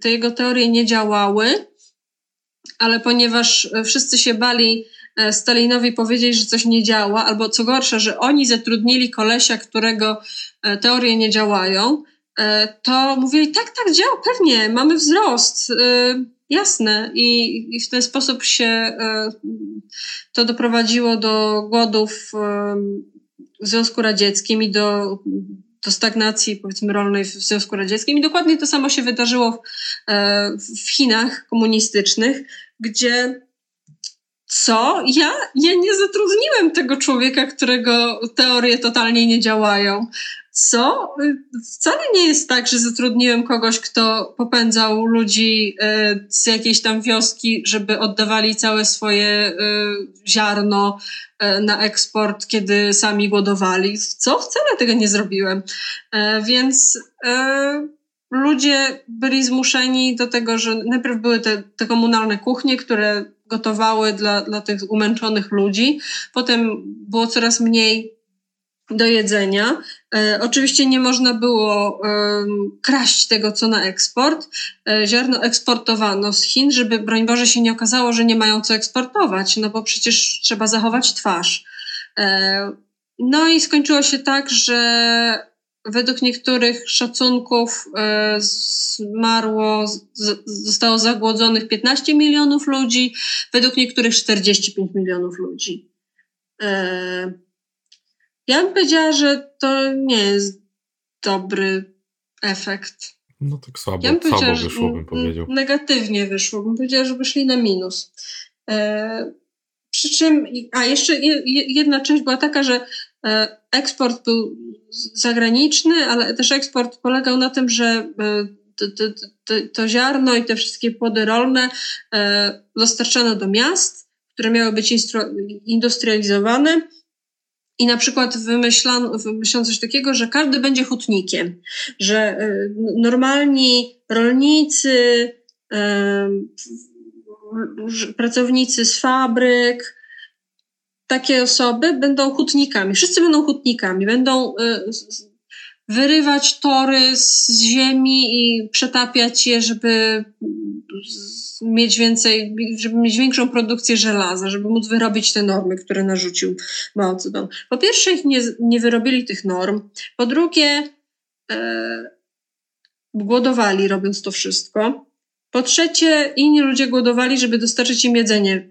Speaker 1: te jego teorie nie działały, ale ponieważ wszyscy się bali e, Stalinowi powiedzieć, że coś nie działa, albo co gorsza, że oni zatrudnili kolesia, którego e, teorie nie działają, to mówili, tak, tak, działa, pewnie, mamy wzrost, jasne. I, I w ten sposób się to doprowadziło do głodów w Związku Radzieckim i do do stagnacji, powiedzmy, rolnej w Związku Radzieckim. I dokładnie to samo się wydarzyło w, e, w Chinach komunistycznych, gdzie co? Ja, ja nie zatrudniłem tego człowieka, którego teorie totalnie nie działają. Co? Wcale nie jest tak, że zatrudniłem kogoś, kto popędzał ludzi e, z jakiejś tam wioski, żeby oddawali całe swoje e, ziarno e, na eksport, kiedy sami głodowali. Co? Wcale tego nie zrobiłem. Więc ludzie byli zmuszeni do tego, że najpierw były te, te komunalne kuchnie, które gotowały dla, dla tych umęczonych ludzi. Potem było coraz mniej do jedzenia. E, oczywiście nie można było kraść tego, co na eksport. E, ziarno eksportowano z Chin, żeby, broń Boże, się nie okazało, że nie mają co eksportować, no bo przecież trzeba zachować twarz. E, no i skończyło się tak, że według niektórych szacunków zmarło, zostało zagłodzonych 15 milionów ludzi, według niektórych 45 milionów ludzi. E, ja bym powiedziała, że to nie jest dobry efekt.
Speaker 2: No tak słabo, ja bym słabo wyszło, bym powiedział.
Speaker 1: Negatywnie wyszło, bym powiedziała, że wyszli na minus. E, przy czym, a jeszcze jedna część była taka, że e, eksport był zagraniczny, ale też eksport polegał na tym, że e, to, to, to, to ziarno i te wszystkie płody rolne e, dostarczano do miast, które miały być industrializowane i na przykład wymyślano, wymyślono coś takiego, że każdy będzie hutnikiem, że e, normalni rolnicy, e, pracownicy z fabryk, takie osoby będą hutnikami. Wszyscy będą hutnikami, będą e, wyrywać tory z ziemi i przetapiać je, żeby mieć więcej, żeby mieć większą produkcję żelaza, żeby móc wyrobić te normy, które narzucił Mao Zedong. Po pierwsze, nie, nie wyrobili tych norm. Po drugie, e, głodowali robiąc to wszystko. Po trzecie, inni ludzie głodowali, żeby dostarczyć im jedzenie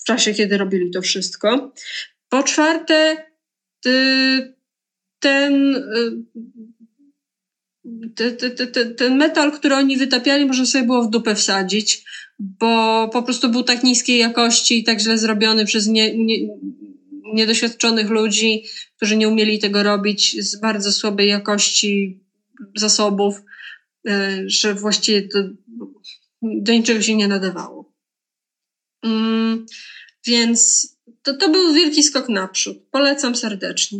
Speaker 1: w czasie, kiedy robili to wszystko. Po czwarte, ten, ten metal, który oni wytapiali, można sobie było w dupę wsadzić, bo po prostu był tak niskiej jakości i tak źle zrobiony przez nie, nie, niedoświadczonych ludzi, którzy nie umieli tego robić z bardzo słabej jakości zasobów, e, że właściwie to do niczego się nie nadawało. Mm, więc to, to był wielki skok naprzód. Polecam serdecznie.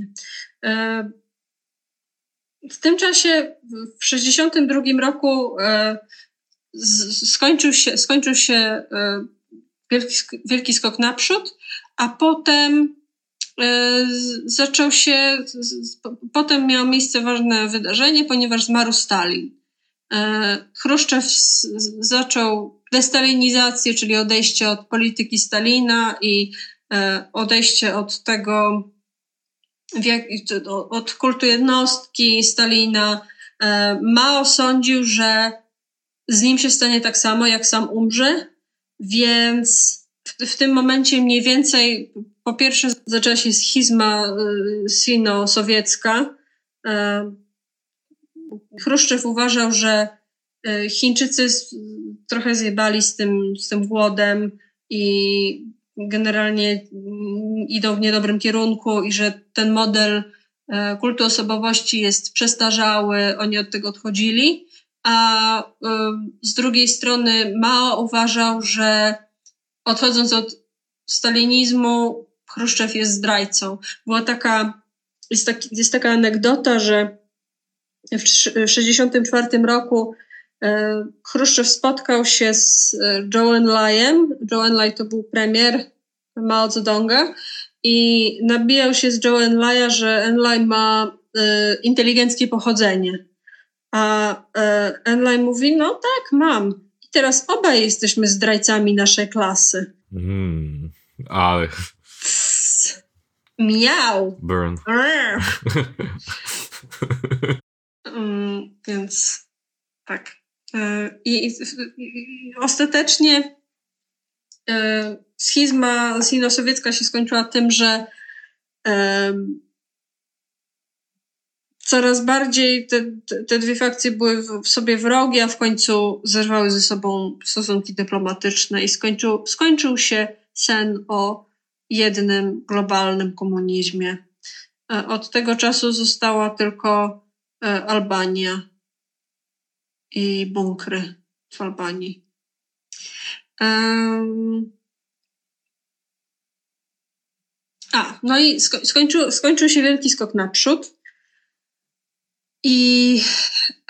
Speaker 1: E, w tym czasie, w 1962 roku, e, skończył się, skończył się e, wielki, wielki skok naprzód, a potem zaczął się, potem miało miejsce ważne wydarzenie, ponieważ zmarł Stalin. Chruszczew zaczął destalinizację, czyli odejście od polityki Stalina i E, odejście od tego, od kultu jednostki Stalina. E, Mao sądził, że z nim się stanie tak samo, jak sam umrze, więc w, w tym momencie mniej więcej po pierwsze zaczęła się schizma e, sino-sowiecka. Chruszczew uważał, że Chińczycy trochę zjebali z tym, z tym głodem i generalnie idą w niedobrym kierunku i że ten model e, kultu osobowości jest przestarzały, oni od tego odchodzili, a e, z drugiej strony Mao uważał, że odchodząc od stalinizmu, Chruszczew jest zdrajcą. Była taka, jest, taki, jest taka anegdota, że w 1964 roku E, Chruszczew spotkał się z Joe Enlayem. Joe Enlay to był premier Mao Zedonga i nabijał się z Joe Enlaya, że Enlay ma e, inteligenckie pochodzenie. A Enlay mówi, no tak, mam. I teraz obaj jesteśmy zdrajcami naszej klasy.
Speaker 2: Mm, Ale.
Speaker 1: Miał.
Speaker 2: Burn.
Speaker 1: Mm, więc tak. E, I, i, i ostatecznie schizma sino-sowiecka się skończyła tym, że e, coraz bardziej te, te dwie fakcje były w sobie wrogie, a w końcu zerwały ze sobą stosunki dyplomatyczne i skończył, skończył się sen o jednym globalnym komunizmie. E, od tego czasu została tylko e, Albania i bunkry w Albanii. Um, a, no i skończył, skończył się wielki skok naprzód. I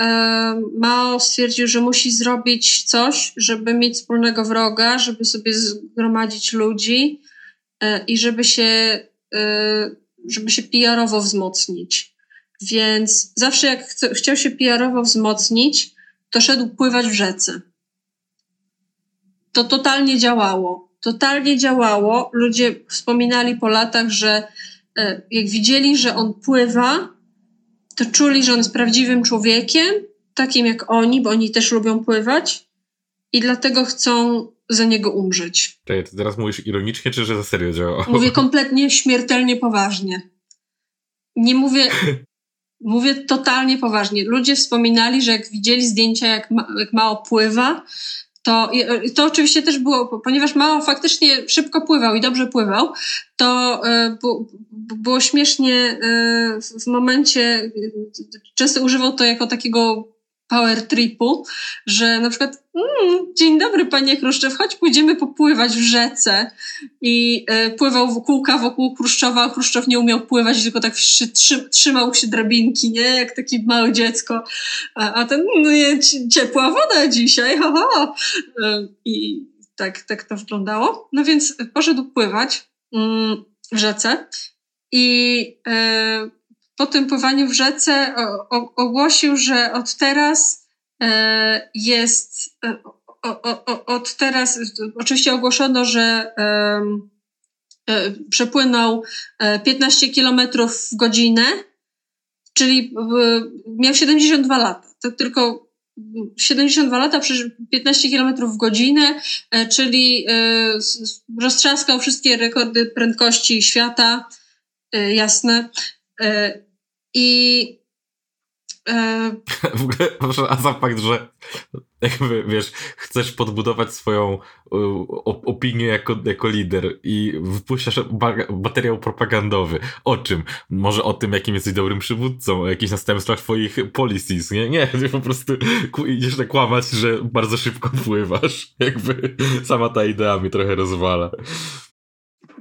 Speaker 1: e, Mao stwierdził, że musi zrobić coś, żeby mieć wspólnego wroga, żeby sobie zgromadzić ludzi e, i żeby się, e, żeby się PR-owo wzmocnić. Więc zawsze jak chciał się PR-owo wzmocnić, to szedł pływać w rzece. To totalnie działało. Totalnie działało. Ludzie wspominali po latach, że e, jak widzieli, że on pływa, to czuli, że on jest prawdziwym człowiekiem, takim jak oni, bo oni też lubią pływać i dlatego chcą za niego umrzeć.
Speaker 2: Czekaj, ty teraz mówisz ironicznie, czy że za serio działa?
Speaker 1: Mówię kompletnie śmiertelnie poważnie. Nie mówię... Mówię totalnie poważnie. Ludzie wspominali, że jak widzieli zdjęcia, jak, ma, jak Mao pływa, to, to oczywiście też było, ponieważ Mao faktycznie szybko pływał i dobrze pływał, to e, było śmiesznie e, w momencie, często używał to jako takiego power tripu, że na przykład mm, dzień dobry panie Chruszczew, chodź pójdziemy popływać w rzece i e, pływał w kółka wokół Chruszczowa, a Chruszczow nie umiał pływać, tylko tak trzy, trzymał się drabinki, nie? Jak taki małe dziecko. A, a ten, no nie, ciepła woda dzisiaj, ha, ha. E, I tak, tak to wyglądało. No więc poszedł pływać mm, w rzece i e, po tym pływaniu w rzece ogłosił, że od teraz e, jest, e, od teraz, oczywiście ogłoszono, że e, przepłynął 15 kilometrów w godzinę, czyli miał 72 lata. To tylko 72 lata, 15 km w godzinę, czyli roztrzaskał wszystkie rekordy prędkości świata, jasne. E, I
Speaker 2: e, w ogóle, a za fakt, że jakby, wiesz, chcesz podbudować swoją opinię jako, jako lider i wypuszczasz materiał propagandowy. O czym? Może o tym, jakim jesteś dobrym przywódcą, o jakichś następstwach twoich policies, nie? Nie, ty po prostu idziesz tak kłamać, że bardzo szybko pływasz. Jakby sama ta idea mi trochę rozwala.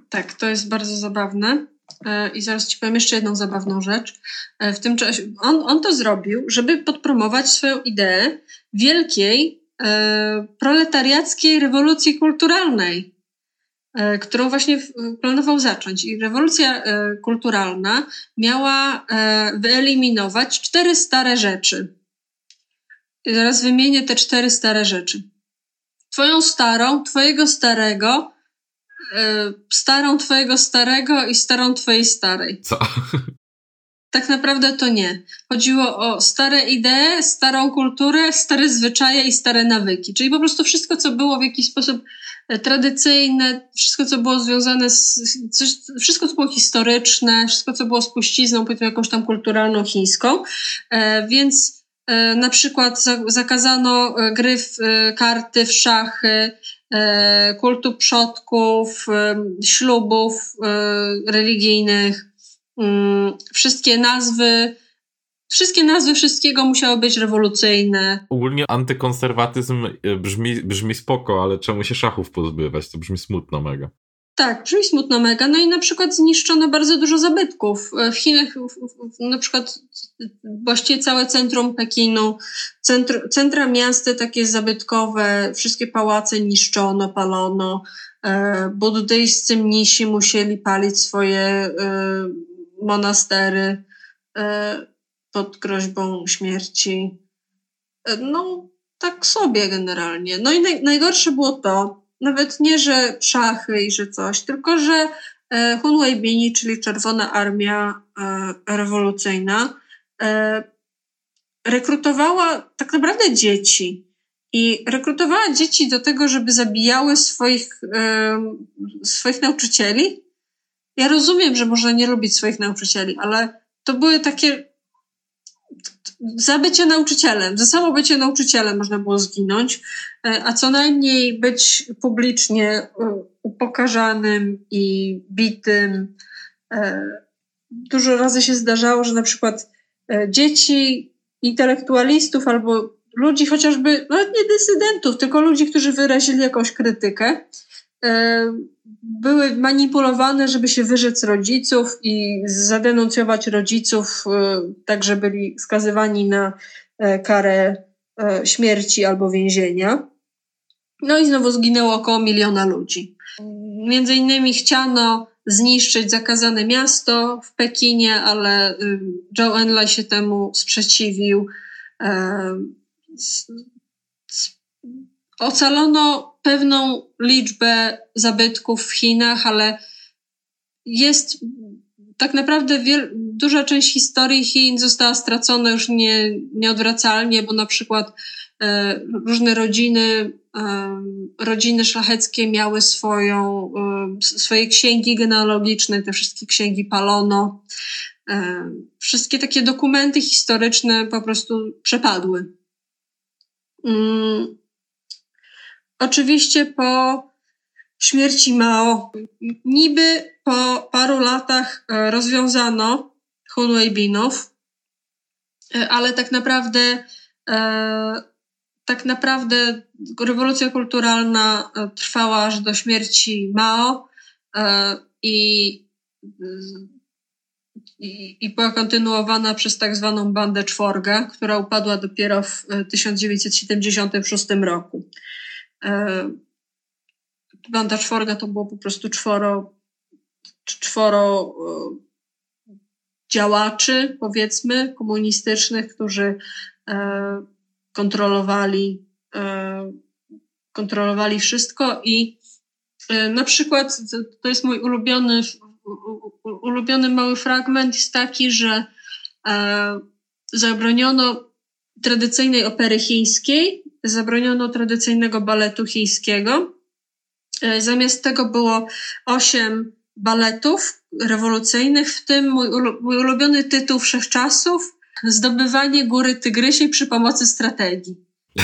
Speaker 1: Tak, to jest bardzo zabawne. E, I zaraz ci powiem jeszcze jedną zabawną rzecz. E, w tym czasie on, on to zrobił, żeby podpromować swoją ideę wielkiej e, proletariackiej rewolucji kulturalnej, e, którą właśnie planował zacząć. I rewolucja e, kulturalna miała e, wyeliminować cztery stare rzeczy. I zaraz wymienię te cztery stare rzeczy. Twoją starą, twojego starego, starą twojego starego i starą twojej starej.
Speaker 2: Co?
Speaker 1: Tak naprawdę to nie. Chodziło o stare idee, starą kulturę, stare zwyczaje i stare nawyki. Czyli po prostu wszystko, co było w jakiś sposób e, tradycyjne, wszystko, co było związane z. wszystko, co było historyczne, wszystko, co było spuścizną, powiedzmy, jakąś tam kulturalną chińską. E, więc na przykład zakazano gry w karty, w szachy, E, kultu przodków, e, ślubów e, religijnych, mm, wszystkie nazwy, wszystkie nazwy wszystkiego musiały być rewolucyjne.
Speaker 2: Ogólnie antykonserwatyzm brzmi, brzmi spoko, ale czemu się szachów pozbywać? To brzmi smutno mega.
Speaker 1: Tak, brzmi smutno mega. No i na przykład zniszczono bardzo dużo zabytków. W Chinach na przykład właściwie całe centrum Pekinu, centr, centra miasta takie zabytkowe, wszystkie pałace niszczono, palono. E, buddyjscy mnisi musieli palić swoje e, monastery e, pod groźbą śmierci. E, no, tak sobie generalnie. No i naj, najgorsze było to, nawet nie, że szachy i że coś, tylko że Hun Weibini, czyli Czerwona Armia Rewolucyjna, rekrutowała tak naprawdę dzieci. I rekrutowała dzieci do tego, żeby zabijały swoich, swoich nauczycieli. Ja rozumiem, że można nie lubić swoich nauczycieli, ale to były takie za bycie nauczycielem, za samo bycie nauczycielem można było zginąć, e, a co najmniej być publicznie e, upokarzanym i bitym. E, dużo razy się zdarzało, że na przykład dzieci intelektualistów albo ludzi chociażby, nawet nie dysydentów, tylko ludzi, którzy wyrazili jakąś krytykę, były manipulowane, żeby się wyrzec rodziców i zadenuncjować rodziców, e, tak że byli skazywani na e, karę e, śmierci albo więzienia. No i znowu zginęło około miliona ludzi. Między innymi chciano zniszczyć zakazane miasto w Pekinie, ale Zhou Enlai się temu sprzeciwił. Ocalono pewną liczbę zabytków w Chinach, ale jest tak naprawdę wiel, duża część historii Chin została stracona już nie, nieodwracalnie, bo na przykład e, różne rodziny, e, rodziny szlacheckie miały swoją, e, swoje księgi genealogiczne, te wszystkie księgi palono. E, wszystkie takie dokumenty historyczne po prostu przepadły. Mm. Oczywiście po śmierci Mao, niby po paru latach e, rozwiązano Hunwejbinów, e, ale tak naprawdę e, tak naprawdę rewolucja kulturalna trwała aż do śmierci Mao i, i, i była kontynuowana przez tak zwaną bandę czworga, która upadła dopiero w 1976 roku. Banda czworga to było po prostu czworo, czworo e, działaczy, powiedzmy, komunistycznych, którzy e, kontrolowali, e, kontrolowali wszystko i na przykład to jest mój ulubiony, ulubiony mały fragment jest taki, że zabroniono tradycyjnej opery chińskiej, zabroniono tradycyjnego baletu chińskiego. E, zamiast tego było osiem baletów rewolucyjnych, w tym mój ulubiony tytuł wszechczasów Zdobywanie góry Tygrysiej przy pomocy strategii.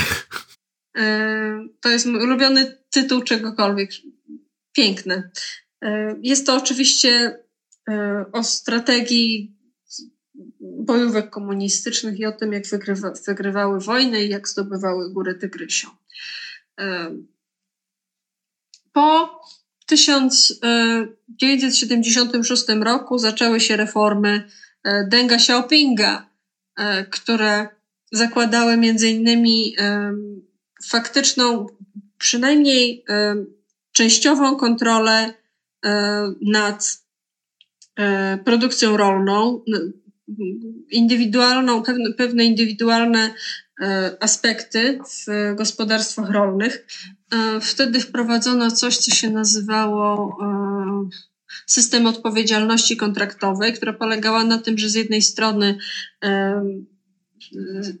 Speaker 1: E, to jest mój ulubiony tytuł czegokolwiek. Piękne. E, jest to oczywiście o strategii bojówek komunistycznych i o tym, jak wygrywa, wygrywały wojny i jak zdobywały górę Tygrysią. Po 1976 roku zaczęły się reformy e, Denga Xiaopinga, e, które zakładały między innymi e, faktyczną, przynajmniej częściową kontrolę nad produkcją rolną, indywidualną, pewne, pewne indywidualne aspekty w gospodarstwach rolnych. E, wtedy wprowadzono coś, co się nazywało e, system odpowiedzialności kontraktowej, która polegała na tym, że z jednej strony e,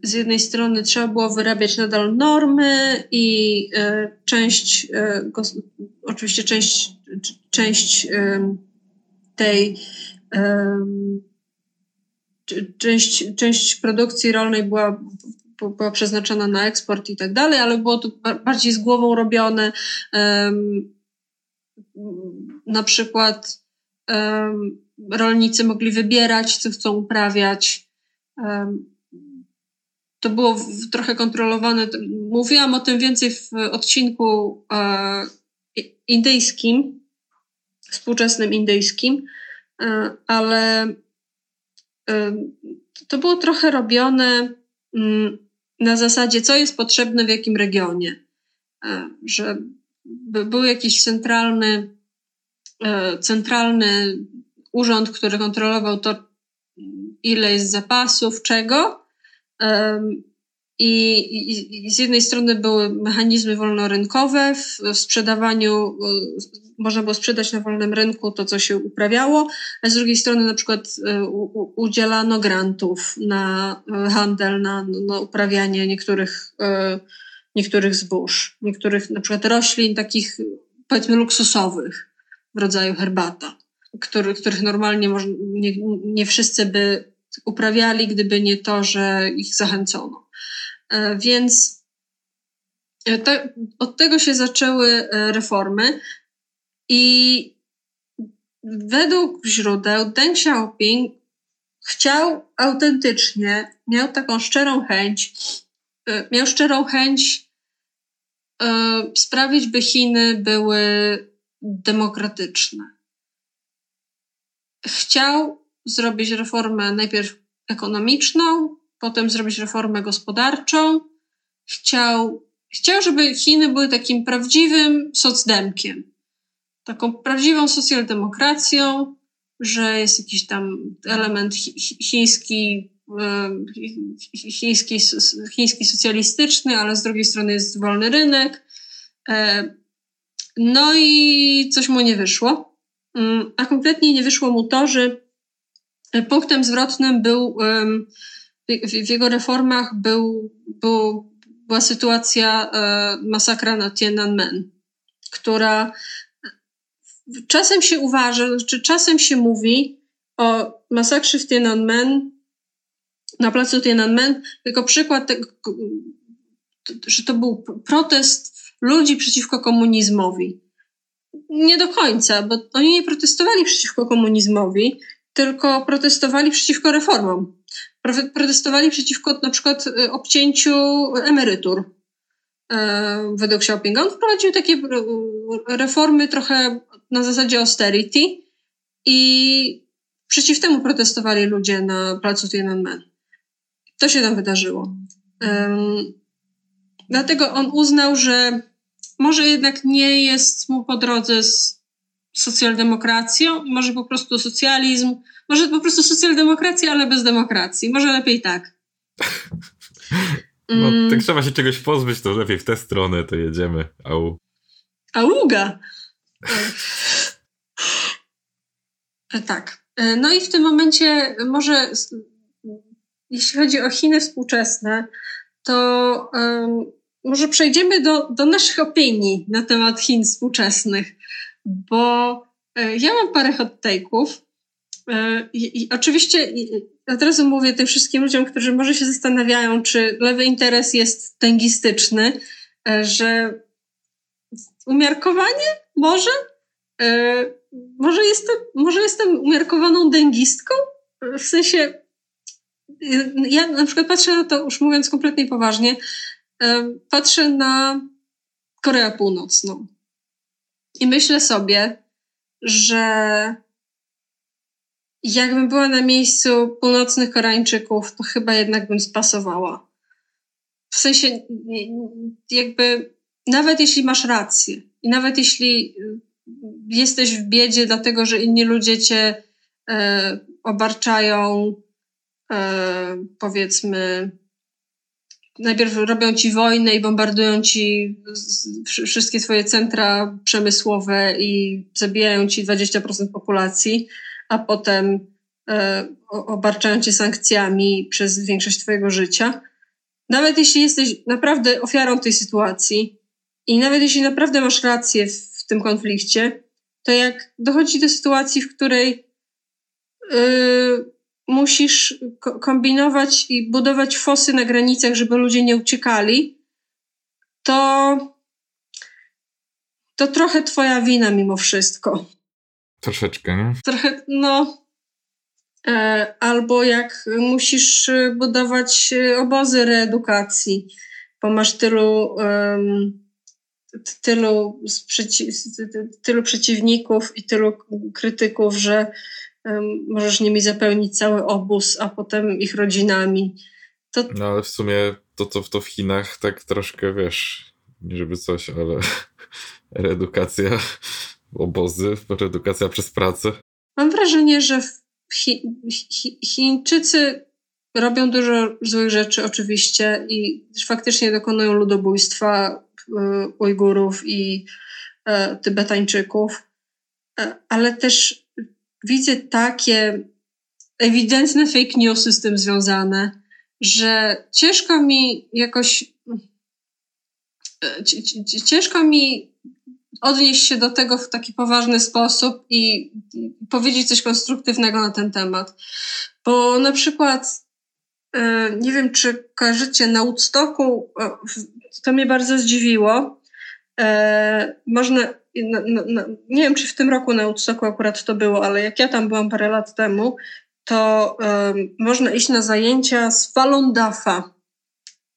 Speaker 1: z jednej strony trzeba było wyrabiać nadal normy i część, oczywiście część, część tej część, część produkcji rolnej była była przeznaczona na eksport i tak dalej, ale było to bardziej z głową robione. Na przykład rolnicy mogli wybierać, co chcą uprawiać. To było w, trochę kontrolowane. Mówiłam o tym więcej w odcinku e, indyjskim, współczesnym indyjskim, e, ale to było trochę robione mm, na zasadzie, co jest potrzebne w jakim regionie. E, że był jakiś centralny, e, centralny urząd, który kontrolował to, ile jest zapasów, czego. I, z jednej strony były mechanizmy wolnorynkowe, w, sprzedawaniu y, można było sprzedać na wolnym rynku to, co się uprawiało, a z drugiej strony na przykład u, udzielano grantów na handel, na, na uprawianie niektórych, niektórych zbóż, niektórych na przykład roślin takich powiedzmy luksusowych w rodzaju herbata, który, których normalnie może, nie, nie wszyscy by uprawiali, gdyby nie to, że ich zachęcono. E, więc e, od tego się zaczęły e, reformy i według źródeł Deng Xiaoping chciał autentycznie, miał taką szczerą chęć, miał szczerą chęć sprawić, by Chiny były demokratyczne. Chciał zrobić reformę najpierw ekonomiczną, potem zrobić reformę gospodarczą. Chciał, chciał, żeby Chiny były takim prawdziwym socdemkiem, taką prawdziwą socjaldemokracją, że jest jakiś tam element chiński, chiński, chiński socjalistyczny, ale z drugiej strony jest wolny rynek. E, no i coś mu nie wyszło. Mm, a kompletnie nie wyszło mu to, że punktem zwrotnym był w, w jego reformach był, był, była sytuacja e, masakra na Tiananmen, która czasem się uważa, czy czasem się mówi o masakrze w Tiananmen, na placu Tiananmen, jako przykład tego, że to był protest ludzi przeciwko komunizmowi. Nie do końca, bo oni nie protestowali przeciwko komunizmowi, tylko protestowali przeciwko reformom protestowali przeciwko na przykład y, obcięciu emerytur e, według Xiaopinga. On wprowadził takie y, reformy trochę na zasadzie austerity i przeciw temu protestowali ludzie na placu Tiananmen. To się tam wydarzyło. Um, dlatego on uznał, że może jednak nie jest mu po drodze z socjaldemokracją, może po prostu socjalizm może po prostu socjaldemokracja, ale bez demokracji. Może lepiej tak.
Speaker 2: No, mm. tak trzeba się czegoś pozbyć, to lepiej w tę stronę to jedziemy. Au.
Speaker 1: Auga! E, tak. E, no i w tym momencie może jeśli chodzi o Chiny współczesne, to um, może przejdziemy do, do naszych opinii na temat Chin współczesnych, bo e, ja mam parę hot take'ów, E, I, oczywiście od razu mówię tym wszystkim ludziom, którzy może się zastanawiają, czy lewy interes jest tęgistyczny, e, że umiarkowanie może? Może jestem, może jestem umiarkowaną dęgistką? W sensie, ja na przykład patrzę na to, już mówiąc kompletnie poważnie, patrzę na Koreę Północną i myślę sobie, że jakbym była na miejscu północnych Koreańczyków, to chyba jednak bym spasowała. W sensie, jakby, nawet jeśli masz rację i nawet jeśli y, jesteś w biedzie, dlatego że inni ludzie cię e, obarczają, powiedzmy, najpierw robią ci wojnę i bombardują ci wszystkie twoje centra przemysłowe i zabijają ci 20% populacji, a potem e, obarczają cię sankcjami przez większość twojego życia. Nawet jeśli jesteś naprawdę ofiarą tej sytuacji i nawet jeśli naprawdę masz rację w tym konflikcie, to jak dochodzi do sytuacji, w której yy, musisz ko kombinować i budować fosy na granicach, żeby ludzie nie uciekali, to to trochę twoja wina mimo wszystko.
Speaker 2: Troszeczkę, nie?
Speaker 1: Trochę, no. E, albo jak musisz budować obozy reedukacji, bo masz tylu, um, tylu, tylu przeciwników i tylu krytyków, że możesz nimi zapełnić cały obóz, a potem ich rodzinami.
Speaker 2: To... No ale w sumie to, to, to w Chinach tak troszkę, wiesz, nie żeby coś, ale reedukacja obozy, edukacja przez pracę.
Speaker 1: Mam wrażenie, że Chi Chi Chińczycy robią dużo złych rzeczy oczywiście i faktycznie dokonują ludobójstwa Ujgurów i Tybetańczyków, ale też widzę takie ewidentne fake newsy z tym związane, że ciężko mi jakoś ciężko mi odnieść się do tego w taki poważny sposób i powiedzieć coś konstruktywnego na ten temat. Bo na przykład, e, nie wiem, czy kojarzycie na Woodstocku, to mnie bardzo zdziwiło. E, można, nie wiem, czy w tym roku na Woodstocku akurat to było, ale jak ja tam byłam parę lat temu, to można iść na zajęcia z Falun Dafa.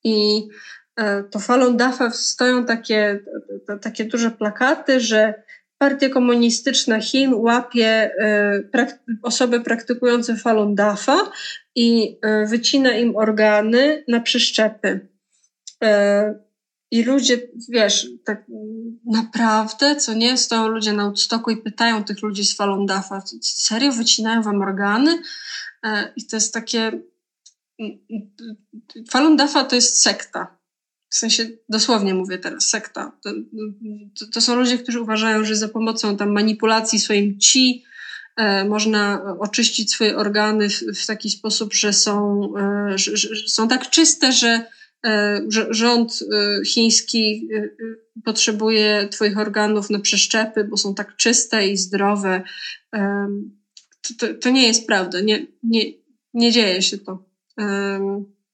Speaker 1: I E, to Falun Dafa stoją takie, takie duże plakaty, że Partia Komunistyczna Chin łapie e, osoby praktykujące Falun Dafa i e, wycina im organy na przeszczepy. I ludzie, wiesz, tak naprawdę, co nie, stoją ludzie na Woodstocku i pytają tych ludzi z Falun Dafa, serio wycinają wam organy? I to jest takie... Falun Dafa to jest sekta w sensie dosłownie mówię teraz, sekta. To, to, to, są ludzie, którzy uważają, że za pomocą tam manipulacji swoim ci e, można oczyścić swoje organy w, w taki sposób, że są, e, że, że są tak czyste, e, że rząd e, chiński e, e, potrzebuje twoich organów na przeszczepy, bo są tak czyste i zdrowe. To, to, to nie jest prawda. Nie, nie, nie dzieje się to.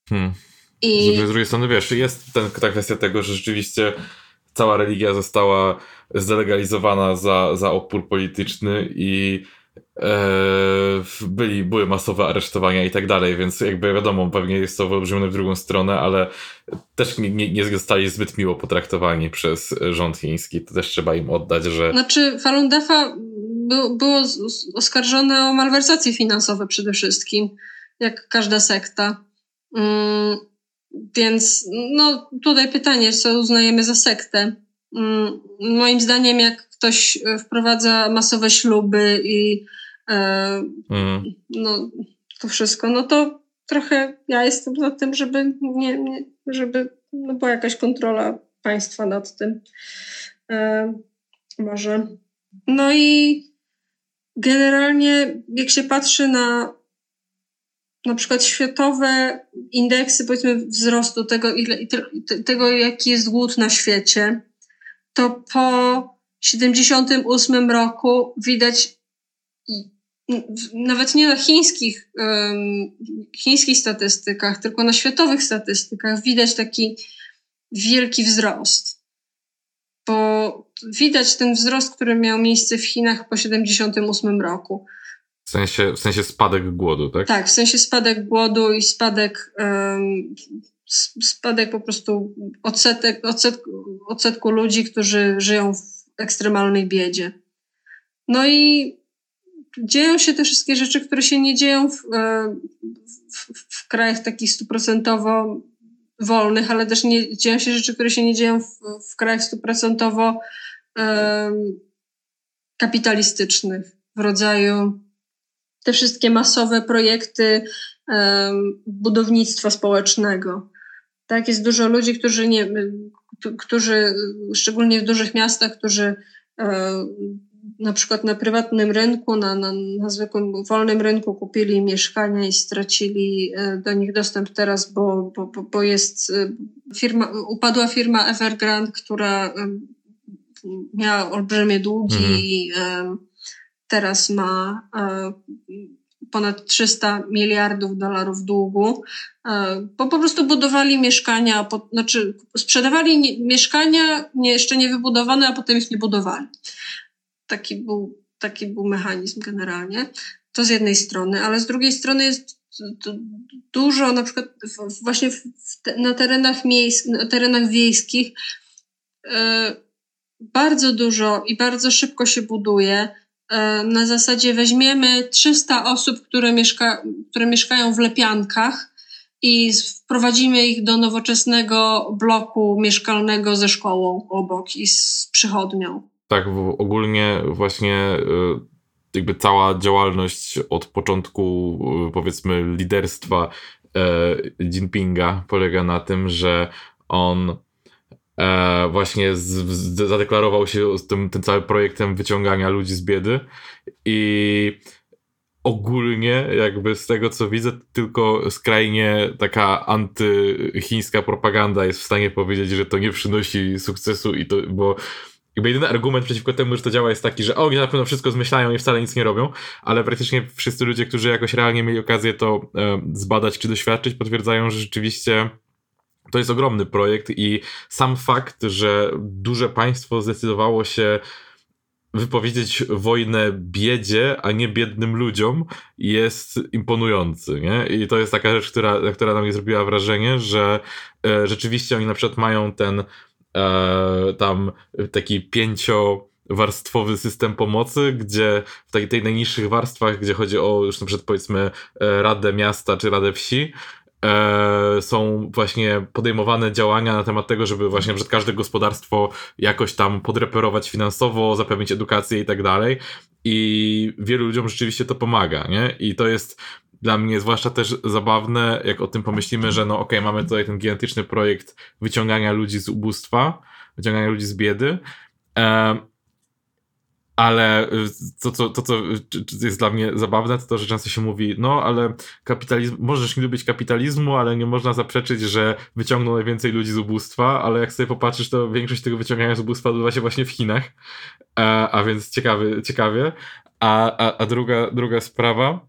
Speaker 2: Hmm. I... Z drugiej strony, wiesz, jest ten, ta kwestia tego, że rzeczywiście cała religia została zdelegalizowana za, za opór polityczny i e, byli, były masowe aresztowania i tak dalej, więc jakby wiadomo, pewnie jest to wyolbrzymione w drugą stronę, ale też nie, nie, zostali zbyt miło potraktowani przez rząd chiński. To też trzeba im oddać, że...
Speaker 1: Znaczy Falun Dafa było oskarżone o malwersacje finansowe przede wszystkim, jak każda sekta. Mm, więc no, tutaj pytanie, co uznajemy za sektę. Mm, moim zdaniem, jak ktoś wprowadza masowe śluby i e, mm. no, to wszystko, no to trochę ja jestem za tym, żeby nie, nie żeby no, była jakaś kontrola państwa nad tym. E, może. No i generalnie, jak się patrzy na na przykład światowe indeksy, powiedzmy, wzrostu tego, ile, tego, jaki jest głód na świecie, to po 78 roku widać nawet nie na chińskich, chińskich statystykach, tylko na światowych statystykach widać taki wielki wzrost. Bo widać ten wzrost, który miał miejsce w Chinach po 78 roku.
Speaker 2: W sensie, w sensie spadek głodu, tak?
Speaker 1: Tak, w sensie spadek głodu i spadek, um, spadek po prostu odsetek, odsetku, odsetku ludzi, którzy żyją w ekstremalnej biedzie. No i dzieją się te wszystkie rzeczy, które się nie dzieją w, e, w, w krajach takich stuprocentowo wolnych, ale też nie, dzieją się rzeczy, które się nie dzieją w, w krajach stuprocentowo um, kapitalistycznych, w rodzaju te wszystkie masowe projekty um, budownictwa społecznego. Tak, jest dużo ludzi, którzy nie, którzy, szczególnie w dużych miastach, którzy na przykład na prywatnym rynku, na, na, na zwykłym wolnym rynku kupili mieszkania i stracili e, do nich dostęp teraz, bo, bo, bo jest e, firma, upadła firma Evergrande, która miała olbrzymie długi mhm. i teraz ma e, ponad 300 miliardów dolarów długu, e, bo po prostu budowali mieszkania, po, znaczy sprzedawali mieszkania jeszcze nie wybudowane, a potem ich nie budowali. Taki był, taki był mechanizm generalnie. To z jednej strony, ale z drugiej strony jest dużo, na przykład właśnie na terenach miejskich, na terenach wiejskich, e, bardzo dużo i bardzo szybko się buduje E, na zasadzie weźmiemy 300 osób, które, mieszka, które mieszkają w lepiankach i wprowadzimy ich do nowoczesnego bloku mieszkalnego ze szkołą obok i z przychodnią.
Speaker 2: Tak, ogólnie właśnie e, jakby cała działalność od początku, e, powiedzmy, liderstwa e, Jinpinga polega na tym, że on e, właśnie z, z, zadeklarował się z tym, tym całym projektem wyciągania ludzi z biedy i ogólnie jakby z tego co widzę tylko skrajnie taka antychińska propaganda jest w stanie powiedzieć, że to nie przynosi sukcesu i to, bo jakby jedyny argument przeciwko temu, że to działa jest taki, że o, na pewno wszystko zmyślają i wcale nic nie robią, ale praktycznie wszyscy ludzie, którzy jakoś realnie mieli okazję to e, zbadać czy doświadczyć, potwierdzają, że rzeczywiście to jest ogromny projekt i sam fakt, że duże państwo zdecydowało się wypowiedzieć wojnę biedzie, a nie biednym ludziom jest imponujący, nie? I to jest taka rzecz, która, która na mnie zrobiła wrażenie, że e, rzeczywiście oni na przykład mają ten e, tam taki pięcio warstwowy system pomocy, gdzie w tej, tej najniższych warstwach, gdzie chodzi o już na przykład powiedzmy e, Radę Miasta czy Radę Wsi, e, są właśnie podejmowane działania na temat tego, żeby właśnie przed każde gospodarstwo jakoś tam podreperować finansowo, zapewnić edukację i tak dalej. I wielu ludziom rzeczywiście to pomaga, nie? I to jest dla mnie zwłaszcza też zabawne, jak o tym pomyślimy, że no okej, okay, mamy tutaj ten gigantyczny projekt wyciągania ludzi z ubóstwa, wyciągania ludzi z biedy, e, ale y, to, to, to, co jest dla mnie zabawne, to to, że często się mówi, no ale kapitalizm, możesz nie lubić kapitalizmu, ale nie można zaprzeczyć, że wyciągną najwięcej ludzi z ubóstwa, ale jak sobie popatrzysz, to większość tego wyciągania z ubóstwa odbywa się właśnie w Chinach, a, a więc ciekawy, ciekawie. A, a, a druga, druga sprawa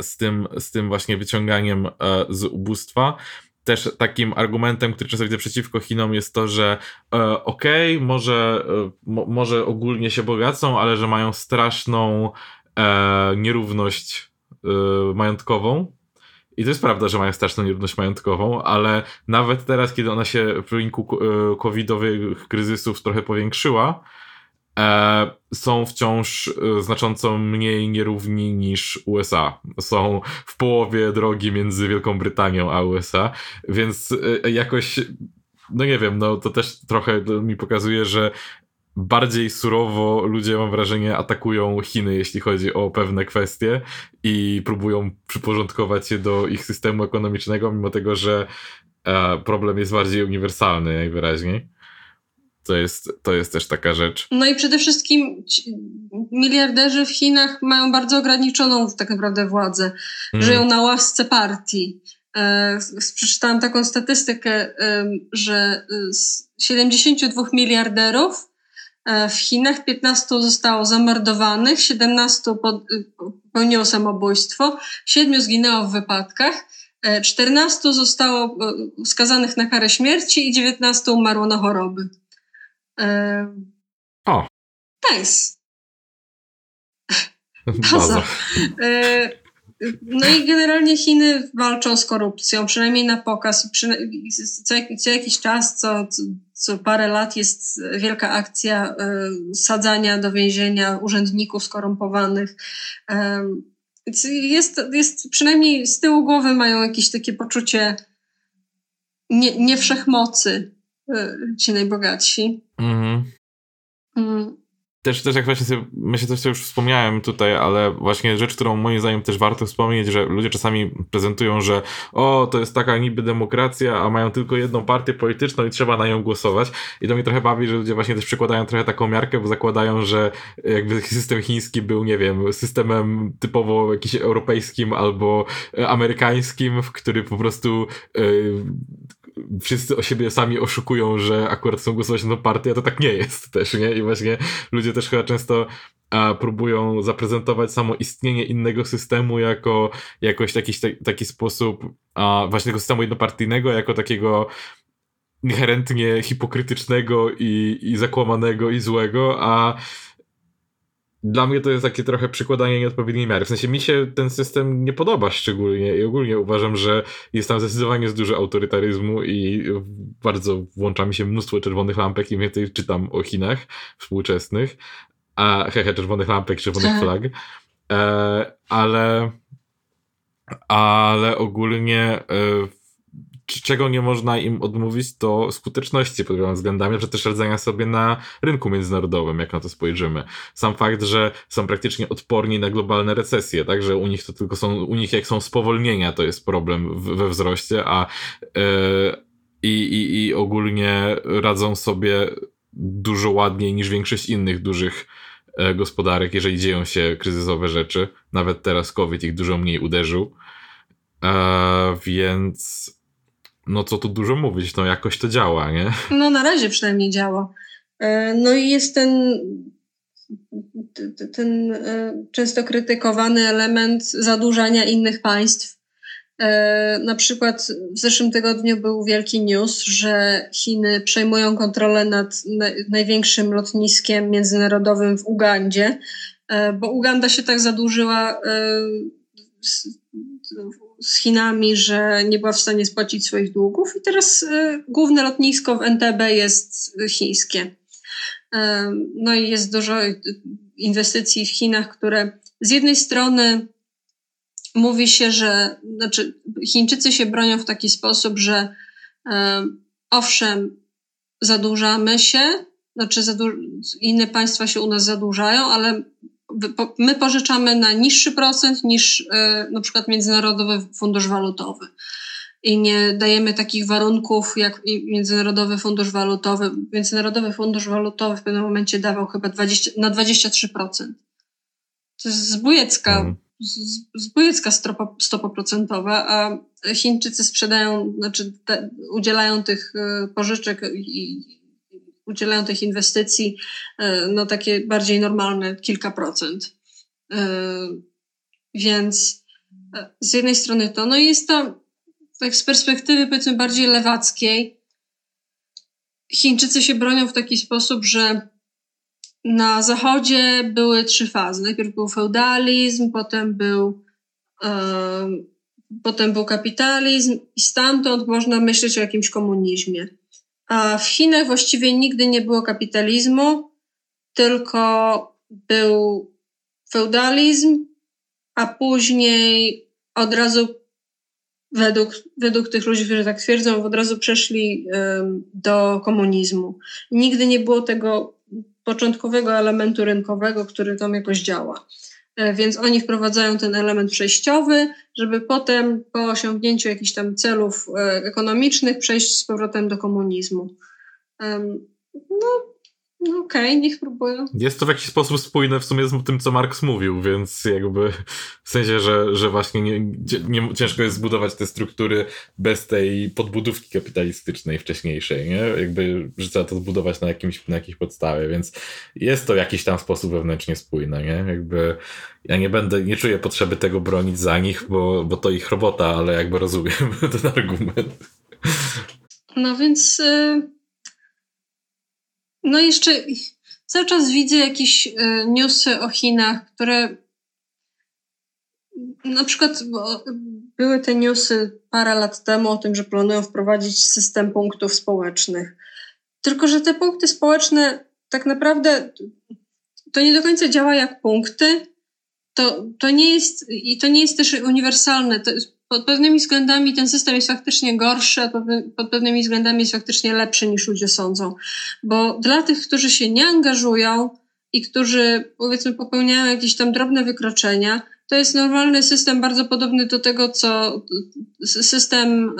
Speaker 2: z, tym, z tym właśnie wyciąganiem z ubóstwa, też takim argumentem, który często widzę przeciwko Chinom jest to, że e, okej, okay, może, e, może ogólnie się bogacą, ale że mają straszną e, nierówność e, majątkową. I to jest prawda, że mają straszną nierówność majątkową, ale nawet teraz, kiedy ona się w wyniku e, covidowych kryzysów trochę powiększyła, e, są wciąż e, znacząco mniej nierówni niż USA. Są w połowie drogi między Wielką Brytanią a USA, więc e, jakoś, no nie wiem, no to też trochę mi pokazuje, że bardziej surowo ludzie, mam wrażenie, atakują Chiny, jeśli chodzi o pewne kwestie i próbują przyporządkować się do ich systemu ekonomicznego, mimo tego, że e, problem jest bardziej uniwersalny najwyraźniej. To jest, to jest też taka rzecz.
Speaker 1: No i przede wszystkim miliarderzy w Chinach mają bardzo ograniczoną tak naprawdę władzę. Mm. Żyją na łasce partii. E, przeczytałam taką statystykę, e, że z 72 miliarderów e, w Chinach 15 zostało zamordowanych, 17 popełniło samobójstwo, 7 zginęło w wypadkach, 14 zostało skazanych na karę śmierci i 19 umarło na choroby.
Speaker 2: O.
Speaker 1: Nice. Baza. E, no i generalnie Chiny walczą z korupcją, przynajmniej na pokaz. Co, co jakiś czas, co, co parę lat jest wielka akcja e, sadzania do więzienia urzędników skorumpowanych. E, jest, jest przynajmniej z tyłu głowy mają jakieś takie poczucie nie, niewszechmocy ci najbogatsi. Mhm.
Speaker 2: Mm. Też, też jak właśnie sobie, myślę, też to już wspomniałem tutaj, ale właśnie rzecz, którą moim zdaniem też warto wspomnieć, że ludzie czasami prezentują, że o, to jest taka niby demokracja, a mają tylko jedną partię polityczną i trzeba na nią głosować. I to mnie trochę bawi, że ludzie właśnie też przykładają trochę taką miarkę, bo zakładają, że jakby system chiński był, nie wiem, systemem typowo jakiś europejskim albo amerykańskim, w który po prostu yy, wszyscy o siebie sami oszukują, że akurat chcą głosować na tą partię, a to tak nie jest też, nie? I właśnie ludzie też chyba często a, próbują zaprezentować samo istnienie innego systemu jako jakoś jakiś taki sposób a, właśnie tego systemu jednopartyjnego, jako takiego inherentnie hipokrytycznego i, i zakłamanego i złego, a dla mnie to jest takie trochę przykładanie nieodpowiedniej miary. W sensie mi się ten system nie podoba szczególnie i ogólnie uważam, że jest tam zdecydowanie z dużo autorytaryzmu i bardzo włącza mi się mnóstwo czerwonych lampek, im więcej czytam o Chinach współczesnych. A hehe, czerwonych lampek, czerwonych flag. E, ale ale ogólnie e, czego nie można im odmówić, to skuteczności pod wieloma względami, że też radzenia sobie na rynku międzynarodowym, jak na to spojrzymy. Sam fakt, że są praktycznie odporni na globalne recesje, tak, że u nich to tylko są, u nich jak są spowolnienia, to jest problem we wzroście, a yy, i, i, i ogólnie radzą sobie dużo ładniej niż większość innych dużych e, gospodarek, jeżeli dzieją się kryzysowe rzeczy. Nawet teraz COVID ich dużo mniej uderzył. E, więc no co tu dużo mówić, no jakoś to działa, nie?
Speaker 1: No na razie przynajmniej działa. E, no i jest ten, ten e, często krytykowany element zadłużania innych państw. E, na przykład w zeszłym tygodniu był wielki news, że Chiny przejmują kontrolę nad największym lotniskiem międzynarodowym w Ugandzie, bo Uganda się tak zadłużyła z Chinami, że nie była w stanie spłacić swoich długów i teraz y, główne lotnisko w NTB jest chińskie. Y, no i jest dużo inwestycji w Chinach, które z jednej strony mówi się, że znaczy Chińczycy się bronią w taki sposób, że y, owszem, zadłużamy się, znaczy inne państwa się u nas zadłużają, ale my pożyczamy na niższy procent niż e, na przykład Międzynarodowy Fundusz Walutowy. I nie dajemy takich warunków jak Międzynarodowy Fundusz Walutowy. Międzynarodowy Fundusz Walutowy w pewnym momencie dawał chyba 20, na 23%. To jest zbójecka, mhm. zbójecka stopa, stopa procentowa, a Chińczycy sprzedają, znaczy te, udzielają tych e, pożyczek i udzielają tych inwestycji e, no takie bardziej normalne, kilka procent. E, więc e, z jednej strony to, no jest to tak z perspektywy powiedzmy bardziej lewackiej, Chińczycy się bronią w taki sposób, że na zachodzie były trzy fazy. Najpierw był feudalizm, potem był, potem był kapitalizm i stamtąd można myśleć o jakimś komunizmie. A w Chinach właściwie nigdy nie było kapitalizmu, tylko był feudalizm, a później od razu według, według tych ludzi, którzy tak twierdzą, od razu przeszli um, do komunizmu. Nigdy nie było tego początkowego elementu rynkowego, który tam jakoś działa. E, więc oni wprowadzają ten element przejściowy, żeby potem po osiągnięciu jakichś tam celów e, ekonomicznych przejść z powrotem do komunizmu. No, no okej, okay, niech próbują.
Speaker 2: Jest to w jakiś sposób spójne w sumie z tym, co Marx mówił, więc jakby w sensie, że, że właśnie nie, nie, ciężko jest zbudować te struktury bez tej podbudówki kapitalistycznej wcześniejszej, nie? Jakby, że trzeba to zbudować na, jakimś, na jakiejś podstawie, więc jest to w jakiś tam sposób wewnętrznie spójne, nie? Jakby ja nie będę, nie czuję potrzeby tego bronić za nich, bo, bo to ich robota, ale jakby rozumiem ten argument.
Speaker 1: No więc... Y no jeszcze cały czas widzę jakieś y, newsy o Chinach, które na przykład były te newsy parę lat temu o tym, że planują wprowadzić system punktów społecznych. Tylko, że te punkty społeczne tak naprawdę to nie do końca działa jak punkty. To, to nie jest, i to nie jest też uniwersalne. To, pod pewnymi względami ten system jest faktycznie gorszy, a pod pewnymi względami jest faktycznie lepszy niż ludzie sądzą. Bo dla tych, którzy się nie angażują i którzy powiedzmy popełniają jakieś tam drobne wykroczenia, to jest normalny system bardzo podobny do tego, co system,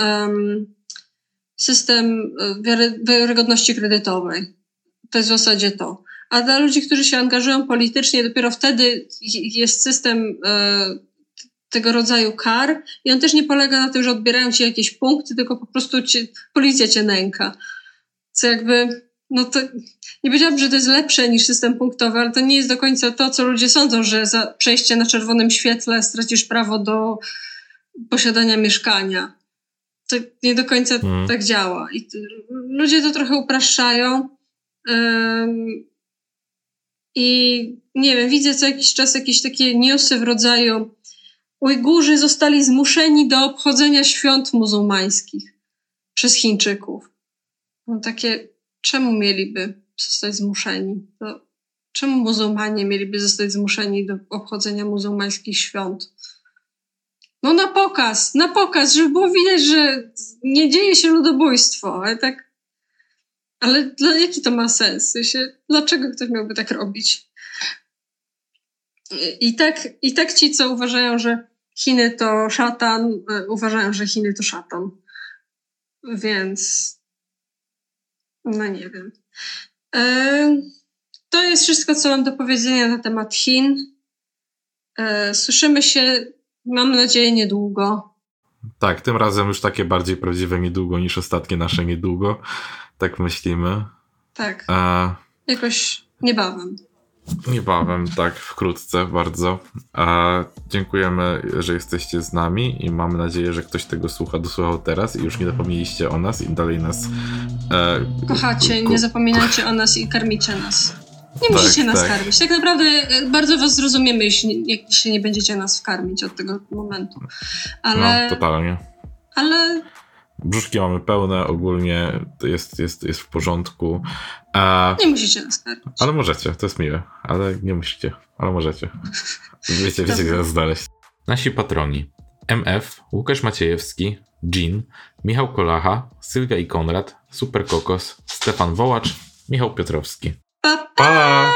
Speaker 1: system e, wiary, wiarygodności kredytowej. To jest w zasadzie to. A dla ludzi, którzy się angażują politycznie, dopiero wtedy jest system e, tego rodzaju kar i on też nie polega na tym, że odbierają ci jakieś punkty, tylko po prostu policja cię nęka. Co jakby, no to nie powiedziałabym, że to jest lepsze niż system punktowy, ale to nie jest do końca to, co ludzie sądzą, że za przejście na czerwonym świetle stracisz prawo do posiadania mieszkania. To nie do końca hmm. tak działa. I ludzie to trochę upraszczają. Um, I nie wiem, widzę co jakiś czas jakieś takie newsy w rodzaju Ujgurzy zostali zmuszeni do obchodzenia świąt muzułmańskich przez Chińczyków. No takie, czemu mieliby zostać zmuszeni? To czemu muzułmanie mieliby zostać zmuszeni do obchodzenia muzułmańskich świąt? No na pokaz, na pokaz, żeby było widać, że nie dzieje się ludobójstwo, ale tak... Ale dla, jaki to ma sens? Dlaczego ktoś miałby tak robić? I tak, I tak ci, co uważają, że Chiny to szatan, e, uważają, że Chiny to szatan. Więc... No nie wiem. E, to jest wszystko, co mam do powiedzenia na temat Chin. E, słyszymy się, mam nadzieję, niedługo.
Speaker 2: Tak, tym razem już takie bardziej prawdziwe niedługo niż ostatnie nasze niedługo. Tak myślimy.
Speaker 1: Tak,
Speaker 2: E,
Speaker 1: jakoś niebawem.
Speaker 2: Niebawem, tak, wkrótce bardzo. E, dziękujemy, że jesteście z nami i mamy nadzieję, że ktoś tego słucha, dosłuchał teraz i już nie zapomnieliście o nas i dalej nas e,
Speaker 1: Kochacie,
Speaker 2: ko-
Speaker 1: nie zapominajcie o nas i karmicie nas. Nie
Speaker 2: Tak,
Speaker 1: musicie nas
Speaker 2: tak.
Speaker 1: karmić. Tak naprawdę e, bardzo was zrozumiemy, jeśli, jeśli nie będziecie nas wkarmić od tego momentu. Ale,
Speaker 2: No, totalnie.
Speaker 1: ale
Speaker 2: Brzuszki mamy pełne, ogólnie to jest, jest, jest w porządku. E,
Speaker 1: nie musicie nas karmić.
Speaker 2: ale możecie, to jest miłe, ale nie musicie, ale możecie. Wiecie, wiecie, gdzie nas znaleźć. Nasi patroni. MF, Łukasz Maciejewski, Jean, Michał Kolacha, Sylwia i Konrad, Super Kokos, Stefan Wołacz, Michał Piotrowski.
Speaker 1: Pa,
Speaker 2: Pa!